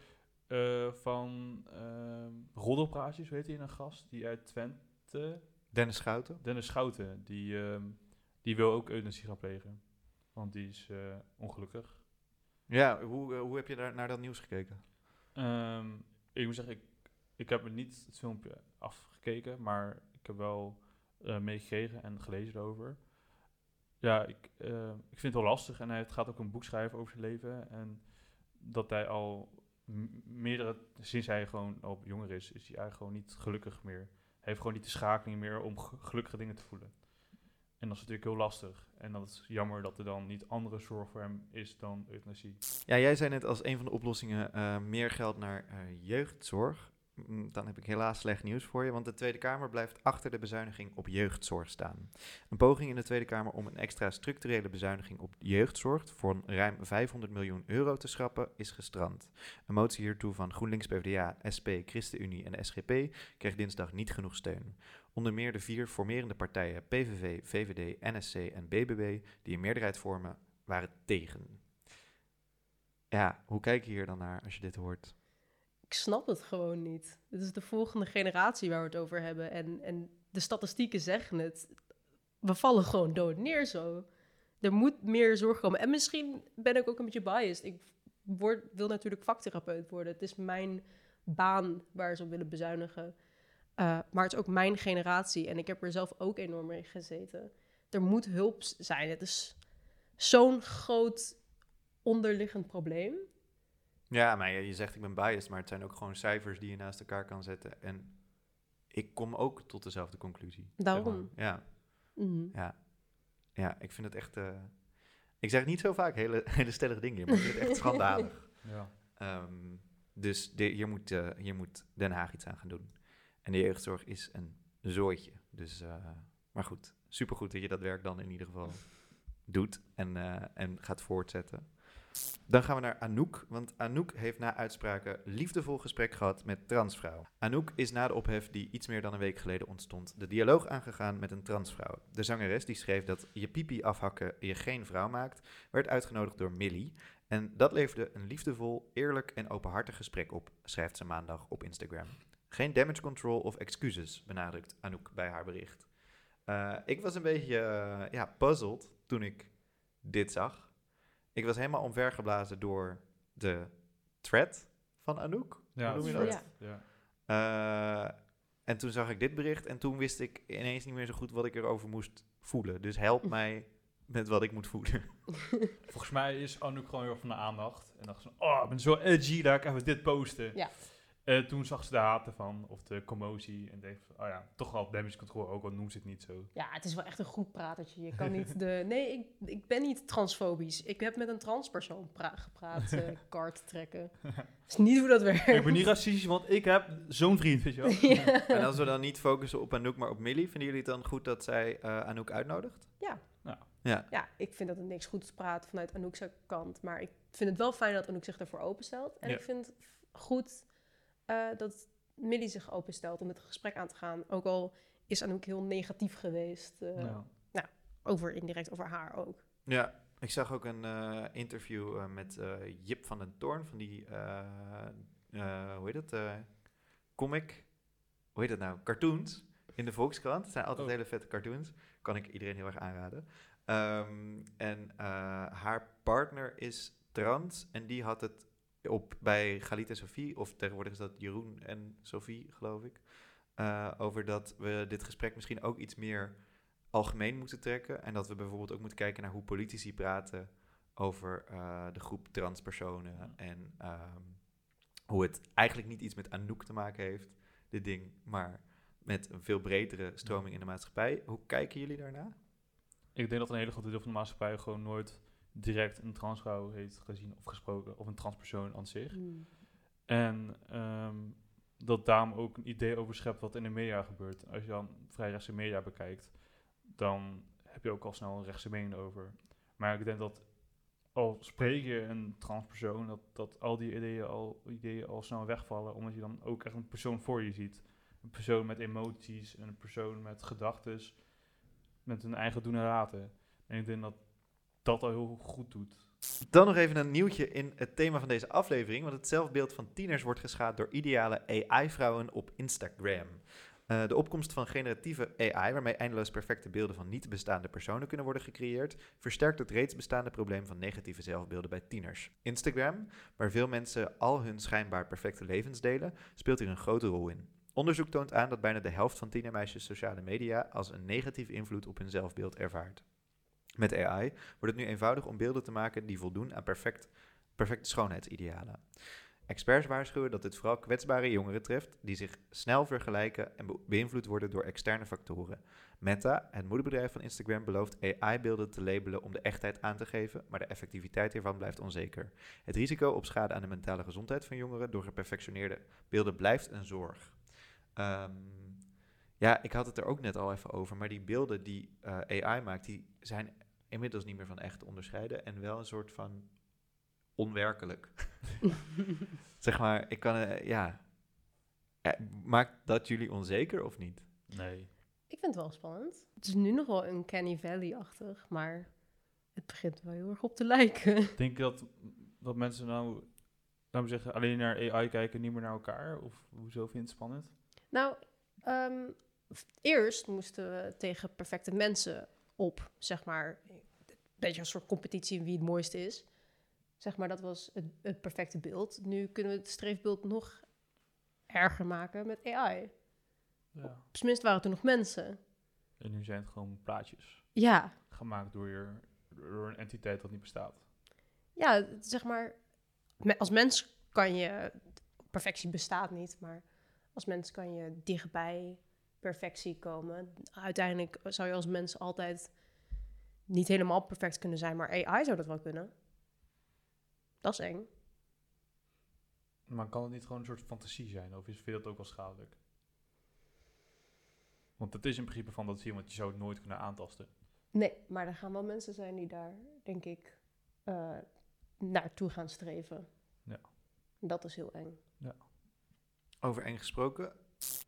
eh, van uh, roddelpraatjes, weet je, een gast die uit Twente, Dennis Schouten? Dennis Schouten, die, ehm, die wil ook euthanasie gaan plegen. Want die is eh, ongelukkig. Ja, hoe, eh, hoe heb je daar naar dat nieuws gekeken? Ehm, ik moet zeggen, ik, ik heb niet het filmpje afgekeken, maar ik heb wel eh, meegekregen en gelezen erover. Ja, ik, eh, ik vind het wel lastig en hij gaat ook een boek schrijven over zijn leven. En dat hij al meerdere, sinds hij gewoon al jonger is, is hij eigenlijk gewoon niet gelukkig meer. Hij heeft gewoon niet de schakeling meer om ge- gelukkige dingen te voelen. En dat is natuurlijk heel lastig. En dat is jammer dat er dan niet andere zorg voor hem is dan euthanasie. Ja, jij zei net als een van de oplossingen eh, meer geld naar eh, jeugdzorg. Mm, Dan heb ik helaas slecht nieuws voor je, want de Tweede Kamer blijft achter de bezuiniging op jeugdzorg staan. Een poging in de Tweede Kamer om een extra structurele bezuiniging op jeugdzorg voor ruim 500 miljoen euro te schrappen is gestrand. Een motie hiertoe van GroenLinks, PvdA, SP, ChristenUnie en SGP kreeg dinsdag niet genoeg steun. Onder meer de vier formerende partijen PVV, VVD, NSC en BBB, die een meerderheid vormen, waren tegen. Ja, hoe kijk je hier dan naar als je dit hoort? Ik snap het gewoon niet. Dit is de volgende generatie waar we het over hebben. En, en de statistieken zeggen het. We vallen gewoon dood neer zo. Er moet meer zorg komen. En misschien ben ik ook een beetje biased. Ik word, wil natuurlijk vaktherapeut worden. Het is mijn baan waar ze op willen bezuinigen. Uh, maar het is ook mijn generatie. En ik heb er zelf ook enorm mee gezeten. Er moet hulp zijn. Het is zo'n groot onderliggend probleem. Ja, maar je, je zegt ik ben biased, maar het zijn ook gewoon cijfers die je naast elkaar kan zetten. En ik kom ook tot dezelfde conclusie. zeg Daarom. maar. Ja, Mhm. ja. Ja, ik vind het echt... eh, ik zeg niet zo vaak hele, (laughs) hele stellige dingen, maar ik vind het echt schandalig. Ja. Ehm, dus de, hier, moet, eh, hier moet Den Haag iets aan gaan doen. En de jeugdzorg is een zooitje. Dus, eh, maar goed, supergoed dat je dat werk dan in ieder geval doet en, eh, en gaat voortzetten. Dan gaan we naar Anouk, want Anouk heeft na uitspraken liefdevol gesprek gehad met transvrouw. Anouk is na de ophef die iets meer dan een week geleden ontstond, de dialoog aangegaan met een transvrouw. De zangeres die schreef dat je pipi afhakken je geen vrouw maakt, werd uitgenodigd door Millie. En dat leverde een liefdevol, eerlijk en openhartig gesprek op, schrijft ze maandag op Instagram. Geen damage control of excuses, benadrukt Anouk bij haar bericht. Uh, ik was een beetje uh, ja, puzzled toen ik dit zag. Ik was helemaal omvergeblazen door de thread van Anouk. Ja, Hoe noem je dat? dat? Ja. Uh, en toen zag ik dit bericht en toen wist ik ineens niet meer zo goed wat ik erover moest voelen. Dus help (laughs) mij met wat ik moet voelen. Volgens mij is Anouk gewoon heel erg van de aandacht. En dacht ze, oh, ik ben zo edgy, daar ik even dit posten. Ja. En toen zag ze de haten van, of de commotie. En dacht van, oh ja, toch wel damage control, ook al noemt ze het niet zo. Ja, het is wel echt een goed pratertje. Je kan niet de... (laughs) Nee, ik, ik ben niet transfobisch. Ik heb met een transpersoon gepraat, uh, (laughs) kaart trekken. Dat is niet hoe dat werkt. Ik ben niet racistisch, want ik heb zo'n vriend, weet je wel. (laughs) ja. En als we dan niet focussen op Anouk, maar op Millie, vinden jullie het dan goed dat zij uh, Anouk uitnodigt? Ja. Nou, Ja, Ja, ik vind dat het niks goeds praat vanuit Anouk's kant. Maar ik vind het wel fijn dat Anouk zich ervoor openstelt. En Ja. ik vind het goed eh, dat Millie zich openstelt om het gesprek aan te gaan. Ook al is Anouk heel negatief geweest. eh, Ja. over indirect over haar ook. Ja, ik zag ook een eh, interview eh, met eh, Jip van den Toorn van die, eh, eh, hoe heet het, eh, comic, hoe heet het nou, cartoons in de Volkskrant. Het zijn altijd Oh. hele vette cartoons, kan ik iedereen heel erg aanraden. Ehm, en eh, haar partner is trans en die had het op bij Galit en Sophie, of tegenwoordig is dat Jeroen en Sophie, geloof ik, eh, over dat we dit gesprek misschien ook iets meer algemeen moeten trekken. En dat we bijvoorbeeld ook moeten kijken naar hoe politici praten over eh, de groep transpersonen. En ehm, hoe het eigenlijk niet iets met Anouk te maken heeft, dit ding, maar met een veel bredere stroming in de maatschappij. Hoe kijken jullie daarna? Ik denk dat een hele grote deel van de maatschappij gewoon nooit direct een transvrouw heeft gezien of gesproken. Of een transpersoon aan zich. En ehm, dat daarom ook een idee over schept wat in de media gebeurt. Als je dan vrij rechtse media bekijkt, dan heb je ook al snel een rechtse mening over. Maar ik denk dat al spreek je een transpersoon, dat, dat al die ideeën al, ideeën al snel wegvallen, omdat je dan ook echt een persoon voor je ziet. Een persoon met emoties, en een persoon met gedachten, met een eigen doen en laten. En ik denk dat dat al heel goed doet. Dan nog even een nieuwtje in het thema van deze aflevering. Want het zelfbeeld van tieners wordt geschaad door ideale AI-vrouwen op Instagram. Eh, de opkomst van generatieve AI, waarmee eindeloos perfecte beelden van niet bestaande personen kunnen worden gecreëerd, versterkt het reeds bestaande probleem van negatieve zelfbeelden bij tieners. Instagram, waar veel mensen al hun schijnbaar perfecte levens delen, speelt hier een grote rol in. Onderzoek toont aan dat bijna de helft van tienermeisjes sociale media als een negatieve invloed op hun zelfbeeld ervaart. Met AI wordt het nu eenvoudig om beelden te maken die voldoen aan perfect, perfecte schoonheidsidealen. Experts waarschuwen dat dit vooral kwetsbare jongeren treft die zich snel vergelijken en be- beïnvloed worden door externe factoren. Meta, het moederbedrijf van Instagram, belooft AI-beelden te labelen om de echtheid aan te geven, maar de effectiviteit hiervan blijft onzeker. Het risico op schade aan de mentale gezondheid van jongeren door geperfectioneerde beelden blijft een zorg. Ehm, ja, ik had het er ook net al even over, maar die beelden die eh, AI maakt, die zijn inmiddels niet meer van echt onderscheiden en wel een soort van onwerkelijk. (laughs) zeg maar, ik kan, eh, ja. Eh, Maakt dat jullie onzeker of niet? Nee. Ik vind het wel spannend. Het is nu nog wel een Canny Valley-achtig, maar het begint wel heel erg op te lijken. Denk je dat, dat mensen nou, laten we zeggen, alleen naar AI kijken, niet meer naar elkaar? Of hoezo vind je het spannend? Nou, ehm, eerst moesten we tegen perfecte mensen op, zeg maar. Een beetje een soort competitie in wie het mooiste is. Zeg maar, dat was het, het perfecte beeld. Nu kunnen we het streefbeeld nog erger maken met AI. Ja. Tenminste waren toen nog mensen. En nu zijn het gewoon plaatjes Ja, gemaakt door, je, door een entiteit dat niet bestaat. ja, het- zeg maar, als mens kan je, perfectie bestaat niet, maar als mens kan je dichtbij perfectie komen. Uiteindelijk zou je als mens altijd niet helemaal perfect kunnen zijn, maar AI zou dat wel kunnen. Dat is eng. Maar kan het niet gewoon een soort fantasie zijn? Of is, vind je dat ook wel schadelijk? Want het is in principe fantasie, want je zou het nooit kunnen aantasten. Nee, maar er gaan wel mensen zijn die daar, denk ik, eh, naartoe gaan streven. Ja. Dat is heel eng. Over eng gesproken.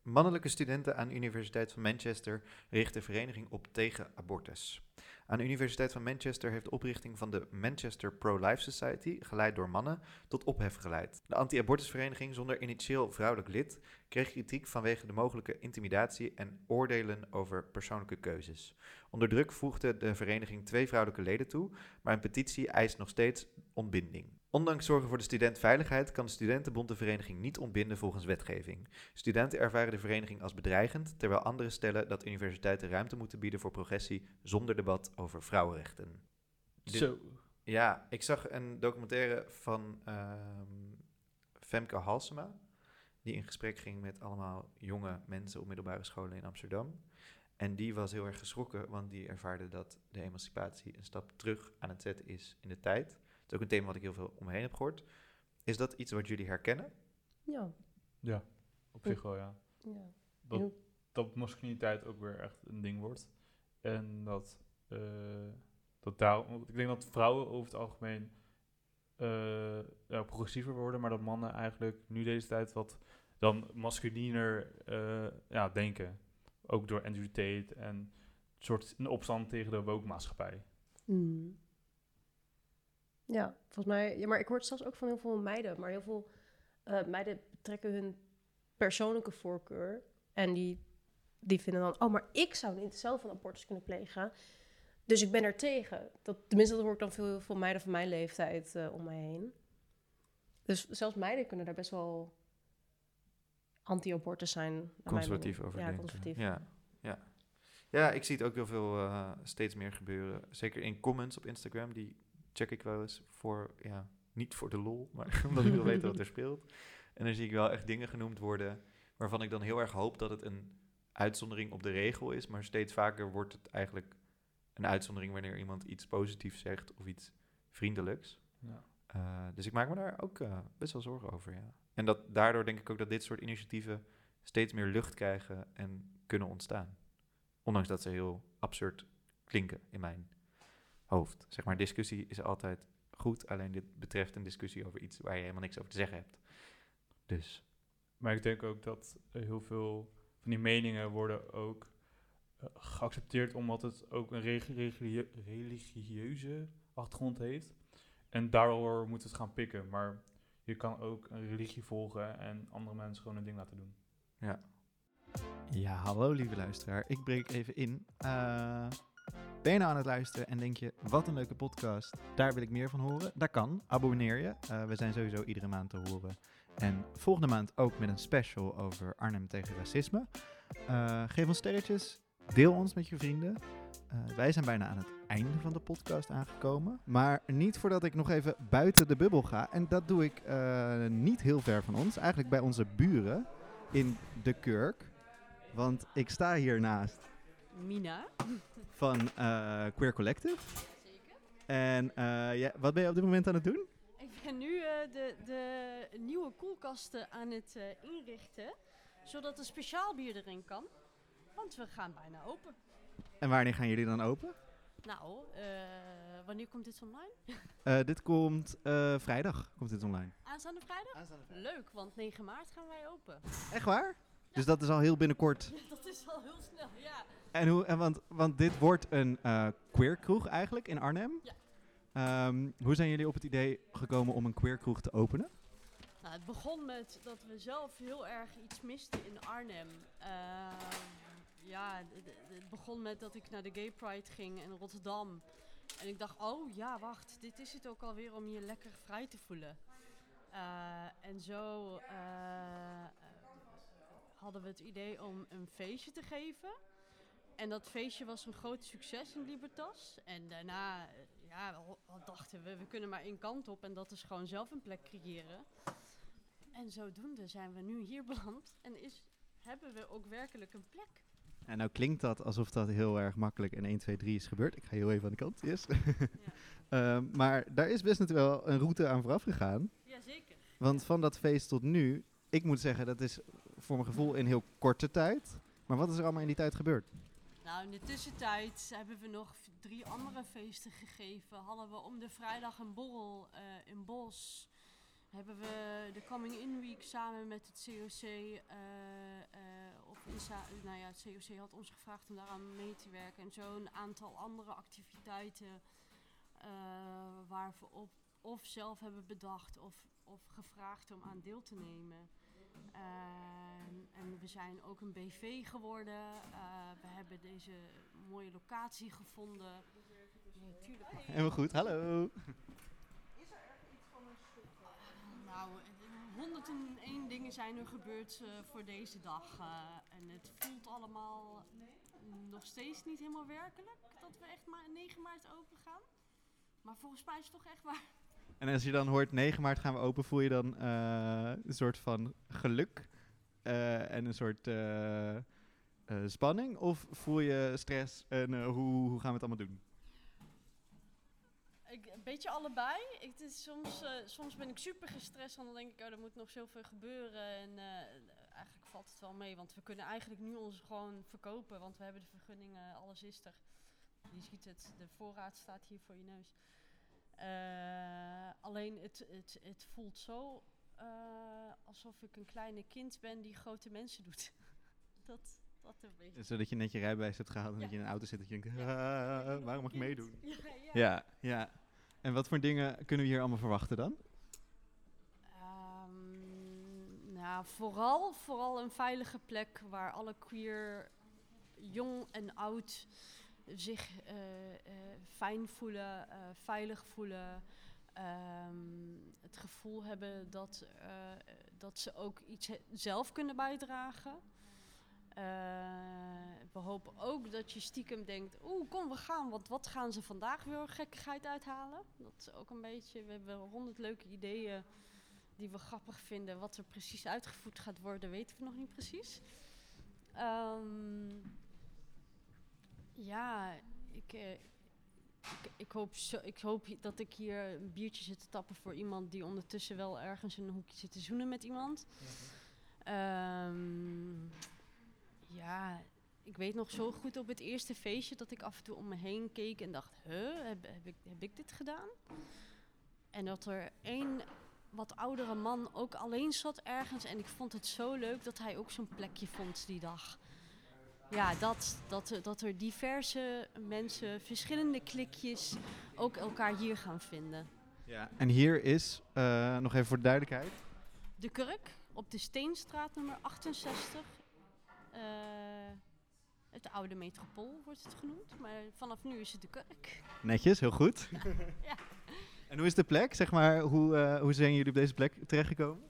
Mannelijke studenten aan de Universiteit van Manchester richten vereniging op tegen abortus. Aan de Universiteit van Manchester heeft de oprichting van de Manchester Pro-Life Society, geleid door mannen, tot ophef geleid. De anti-abortusvereniging zonder initieel vrouwelijk lid kreeg kritiek vanwege de mogelijke intimidatie en oordelen over persoonlijke keuzes. Onder druk voegde de vereniging twee vrouwelijke leden toe, maar een petitie eist nog steeds ontbinding. Ondanks zorgen voor de studentveiligheid kan de studentenbond de vereniging niet ontbinden volgens wetgeving. Studenten ervaren de vereniging als bedreigend, terwijl anderen stellen dat universiteiten ruimte moeten bieden voor progressie zonder debat over vrouwenrechten. Zo. Ja, ik zag een documentaire van ehm, Femke Halsema, die in gesprek ging met allemaal jonge mensen op middelbare scholen in Amsterdam. En die was heel erg geschrokken, want die ervaarde dat de emancipatie een stap terug aan het zetten is in de tijd. Het is ook een thema wat ik heel veel om me heen heb gehoord. Is dat iets wat jullie herkennen? Ja, Ja, op zich wel, ja. ja. Dat, dat masculiniteit ook weer echt een ding wordt. En dat, eh, Dat daarom, want ik denk dat vrouwen over het algemeen eh, ja, progressiever worden, maar dat mannen eigenlijk nu deze tijd wat dan masculiner eh, ja, denken. Ook door Andrew Tate en een soort een opstand tegen de woke maatschappij. Mm. Ja, volgens mij. Ja, maar ik hoor het zelfs ook van heel veel meiden. Maar heel veel eh, meiden trekken hun persoonlijke voorkeur. En die, die vinden dan, oh, maar ik zou niet zelf een abortus kunnen plegen. Dus ik ben er tegen. Dat, tenminste, dat hoor ik dan veel, veel meiden van mijn leeftijd eh, om mij heen. Dus zelfs meiden kunnen daar best wel anti-abortus zijn. Conservatief over Ja, conservatief. Ja, ja. ja, ik zie het ook heel veel eh, steeds meer gebeuren. Zeker in comments op Instagram, die check ik wel eens voor, ja, niet voor de lol, maar (laughs) omdat ik wil weten wat er (laughs) speelt. En dan zie ik wel echt dingen genoemd worden waarvan ik dan heel erg hoop dat het een uitzondering op de regel is, maar steeds vaker wordt het eigenlijk een uitzondering wanneer iemand iets positiefs zegt of iets vriendelijks. Ja. Uh, dus ik maak me daar ook uh, best wel zorgen over, ja. En dat, daardoor denk ik ook dat dit soort initiatieven steeds meer lucht krijgen en kunnen ontstaan. Ondanks dat ze heel absurd klinken in mijn hoofd. Zeg maar, discussie is altijd goed, alleen dit betreft een discussie over iets waar je helemaal niks over te zeggen hebt. Dus. Maar ik denk ook dat heel veel van die meningen worden ook uh, geaccepteerd omdat het ook een religie religieuze achtergrond heeft. En daardoor moet het gaan pikken. Maar je kan ook een religie volgen en andere mensen gewoon een ding laten doen. Ja. Ja, hallo lieve luisteraar. Ik breek even in. Uh, ben je nou aan het luisteren en denk je, wat een leuke podcast, daar wil ik meer van horen? Dat kan, abonneer je. Uh, we zijn sowieso iedere maand te horen. En volgende maand ook met een special over Arnhem tegen racisme. Uh, geef ons sterretjes, deel ons met je vrienden. Uh, wij zijn bijna aan het einde van de podcast aangekomen. Maar niet voordat ik nog even buiten de bubbel ga. En dat doe ik niet heel ver van ons. Eigenlijk bij onze buren in de Kurk. Want ik sta hier naast Mina. Van uh, Queer Collective. Zeker. En ja, wat ben je op dit moment aan het doen? Ik ben nu de, de, nieuwe koelkasten aan het inrichten. Zodat een speciaal bier erin kan. Want we gaan bijna open. En wanneer gaan jullie dan open? Nou, uh, wanneer komt dit online? uh, dit komt uh, vrijdag. Komt dit online. Aanstaande vrijdag? Aanstaande vrijdag. Leuk, want 9 maart gaan wij open. Echt waar? Ja. Dus dat is al heel binnenkort. (laughs) dat is al heel snel, ja. En hoe, en want, want dit wordt een queer kroeg eigenlijk in Arnhem. Ja. Um, hoe zijn jullie op het idee gekomen om een queer kroeg te openen? Nou, het begon met dat we zelf heel erg iets misten in Arnhem. Uh, ja, het begon met dat ik naar de Gay Pride ging in Rotterdam. En ik dacht, oh ja, wacht, dit is het ook alweer om je lekker vrij te voelen. Uh, en zo uh, hadden we het idee om een feestje te geven. En dat feestje was een groot succes in Libertas. En daarna ja, dachten we, we kunnen maar één kant op. En dat is gewoon zelf een plek creëren. En zodoende zijn we nu hier beland. En is, hebben we ook werkelijk een plek. En nou klinkt dat alsof dat heel erg makkelijk in 1, 2, 3 is gebeurd. Ik ga heel even aan de kant, yes. ja. uh, (laughs) maar daar is best natuurlijk wel een route aan vooraf gegaan. Jazeker. Want van dat feest tot nu, ik moet zeggen, dat is voor mijn gevoel in heel korte tijd. Maar wat is er allemaal in die tijd gebeurd? Nou, in de tussentijd hebben we nog drie andere feesten gegeven. Hadden we om de vrijdag een borrel uh, in Bos hebben we de Coming In Week samen met het COC. Uh, Insta, nou ja, het COC had ons gevraagd om daaraan mee te werken. En zo een aantal andere activiteiten uh, waar we op of zelf hebben bedacht of, of gevraagd om aan deel te nemen. En we zijn ook een BV geworden. we hebben deze mooie locatie gevonden. Ja, tuurlijk. Helemaal goed, hallo. Nou, 101 dingen zijn er gebeurd uh, voor deze dag. Uh, en het voelt allemaal nog steeds niet helemaal werkelijk dat we echt maar 9 maart open gaan. Maar volgens mij is het toch echt waar. En als je dan hoort 9 maart gaan we open, voel je dan uh, een soort van geluk en een soort spanning? Of voel je stress en hoe, hoe gaan we het allemaal doen? Ik, een beetje allebei. Ik, het soms, soms ben ik super gestrest, want dan denk ik, oh, er moet nog zoveel gebeuren. En eigenlijk valt het wel mee, want we kunnen eigenlijk nu ons gewoon verkopen, want we hebben de vergunningen, alles is er. je ziet het, de voorraad staat hier voor je neus. Eh, alleen het, het, het voelt zo eh, alsof ik een kleine kind ben die grote mensen doet. (laughs) dat, dat een beetje. Zodat je net je rijbewijs hebt gehaald en Ja. dat je in een auto zit dat je denkt, Ja. "Ah, waarom mag ik meedoen? (laughs) Ja, ja. Ja, ja. En wat voor dingen kunnen we hier allemaal verwachten dan? Ehm, nou, vooral, vooral een veilige plek waar alle queer, jong en oud, zich eh, eh, fijn voelen, eh, veilig voelen. ehm, het gevoel hebben dat, dat ze ook iets zelf kunnen bijdragen. We hopen ook dat je stiekem denkt, oeh, kom we gaan, want wat gaan ze vandaag weer gekkigheid uithalen? Dat is ook een beetje, we hebben honderd leuke ideeën die we grappig vinden. Wat er precies uitgevoerd gaat worden, weten we nog niet precies. Ehm, ja, ik, eh, ik, ik, hoop zo, ik hoop dat ik hier een biertje zit te tappen voor iemand die ondertussen wel ergens in een hoekje zit te zoenen met iemand. Ehm, ja, ik weet nog zo goed op het eerste feestje dat ik af en toe om me heen keek en dacht, huh, heb, heb, ik, heb ik dit gedaan? En dat er één wat oudere man ook alleen zat ergens. En ik vond het zo leuk dat hij ook zo'n plekje vond die dag. Ja, dat, dat, er- dat er diverse mensen, verschillende klikjes, ook elkaar hier gaan vinden. Ja. En hier is, eh, nog even voor de duidelijkheid, De Kurk op de Steenstraat nummer 68. Eh, het oude metropool wordt het genoemd. Maar vanaf nu is het de Kurk. netjes, heel goed. (laughs) Ja. En hoe is de plek? Zeg maar, hoe, eh, hoe zijn jullie op deze plek terechtgekomen?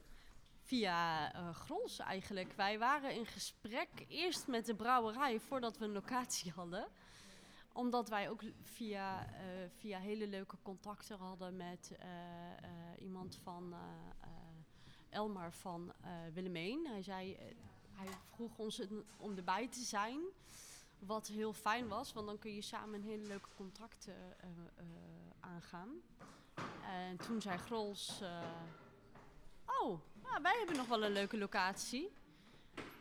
Via eh Grols eigenlijk. Wij waren in gesprek eerst met de brouwerij voordat we een locatie (laughs) hadden. Omdat wij ook via, eh, via hele leuke contacten hadden met eh, iemand van Elmar van Willemeen. Hij, zei, hij vroeg ons om erbij te zijn. Wat heel fijn was, want dan kun je samen een hele leuke contracten eh, aangaan. En toen zei Grols... Oh, ja, wij hebben nog wel een leuke locatie.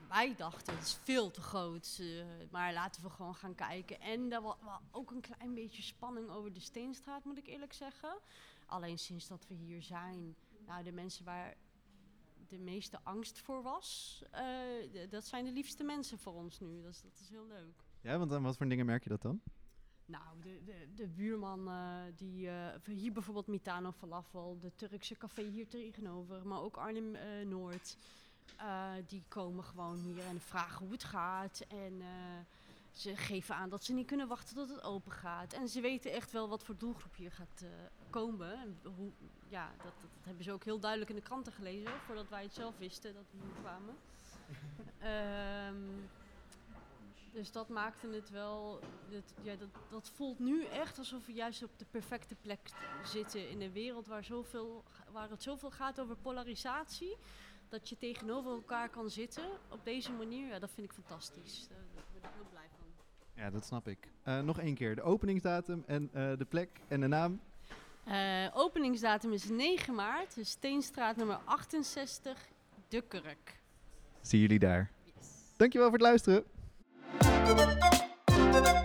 Wij dachten, het is veel te groot, eh, maar laten we gewoon gaan kijken. En er was ook een klein beetje spanning over de Steenstraat, moet ik eerlijk zeggen. Alleen sinds dat we hier zijn, nou, de mensen waar de meeste angst voor was, eh, dat zijn de liefste mensen voor ons nu. Is, dat is heel leuk. Ja, want aan wat voor dingen merk je dat dan? Nou, de, de, de buurman, eh, die, eh, hier bijvoorbeeld Mitano Falafel, de Turkse café hier tegenover, maar ook Arnhem eh, Noord. die komen gewoon hier en vragen hoe het gaat. En ze geven aan dat ze niet kunnen wachten tot het open gaat. En ze weten echt wel wat voor doelgroep hier gaat komen. En hoe, ja, dat, dat, dat hebben ze ook heel duidelijk in de kranten gelezen, voordat wij het zelf wisten dat we hier kwamen. (laughs) Ehm, dus dat maakte het wel. Dat, ja, dat, dat voelt nu echt alsof we juist op de perfecte plek zitten in een wereld waar, zoveel, waar het zoveel gaat over polarisatie. Dat je tegenover elkaar kan zitten op deze manier, ja, dat vind ik fantastisch. Daar, daar ben ik heel blij van. Ja, dat snap ik. Eh, nog één keer, de openingsdatum en eh, de plek en de naam. Eh, openingsdatum is 9 maart, Steenstraat nummer 68, De Kurk. Zie jullie daar. Dankjewel voor het luisteren. Thank you.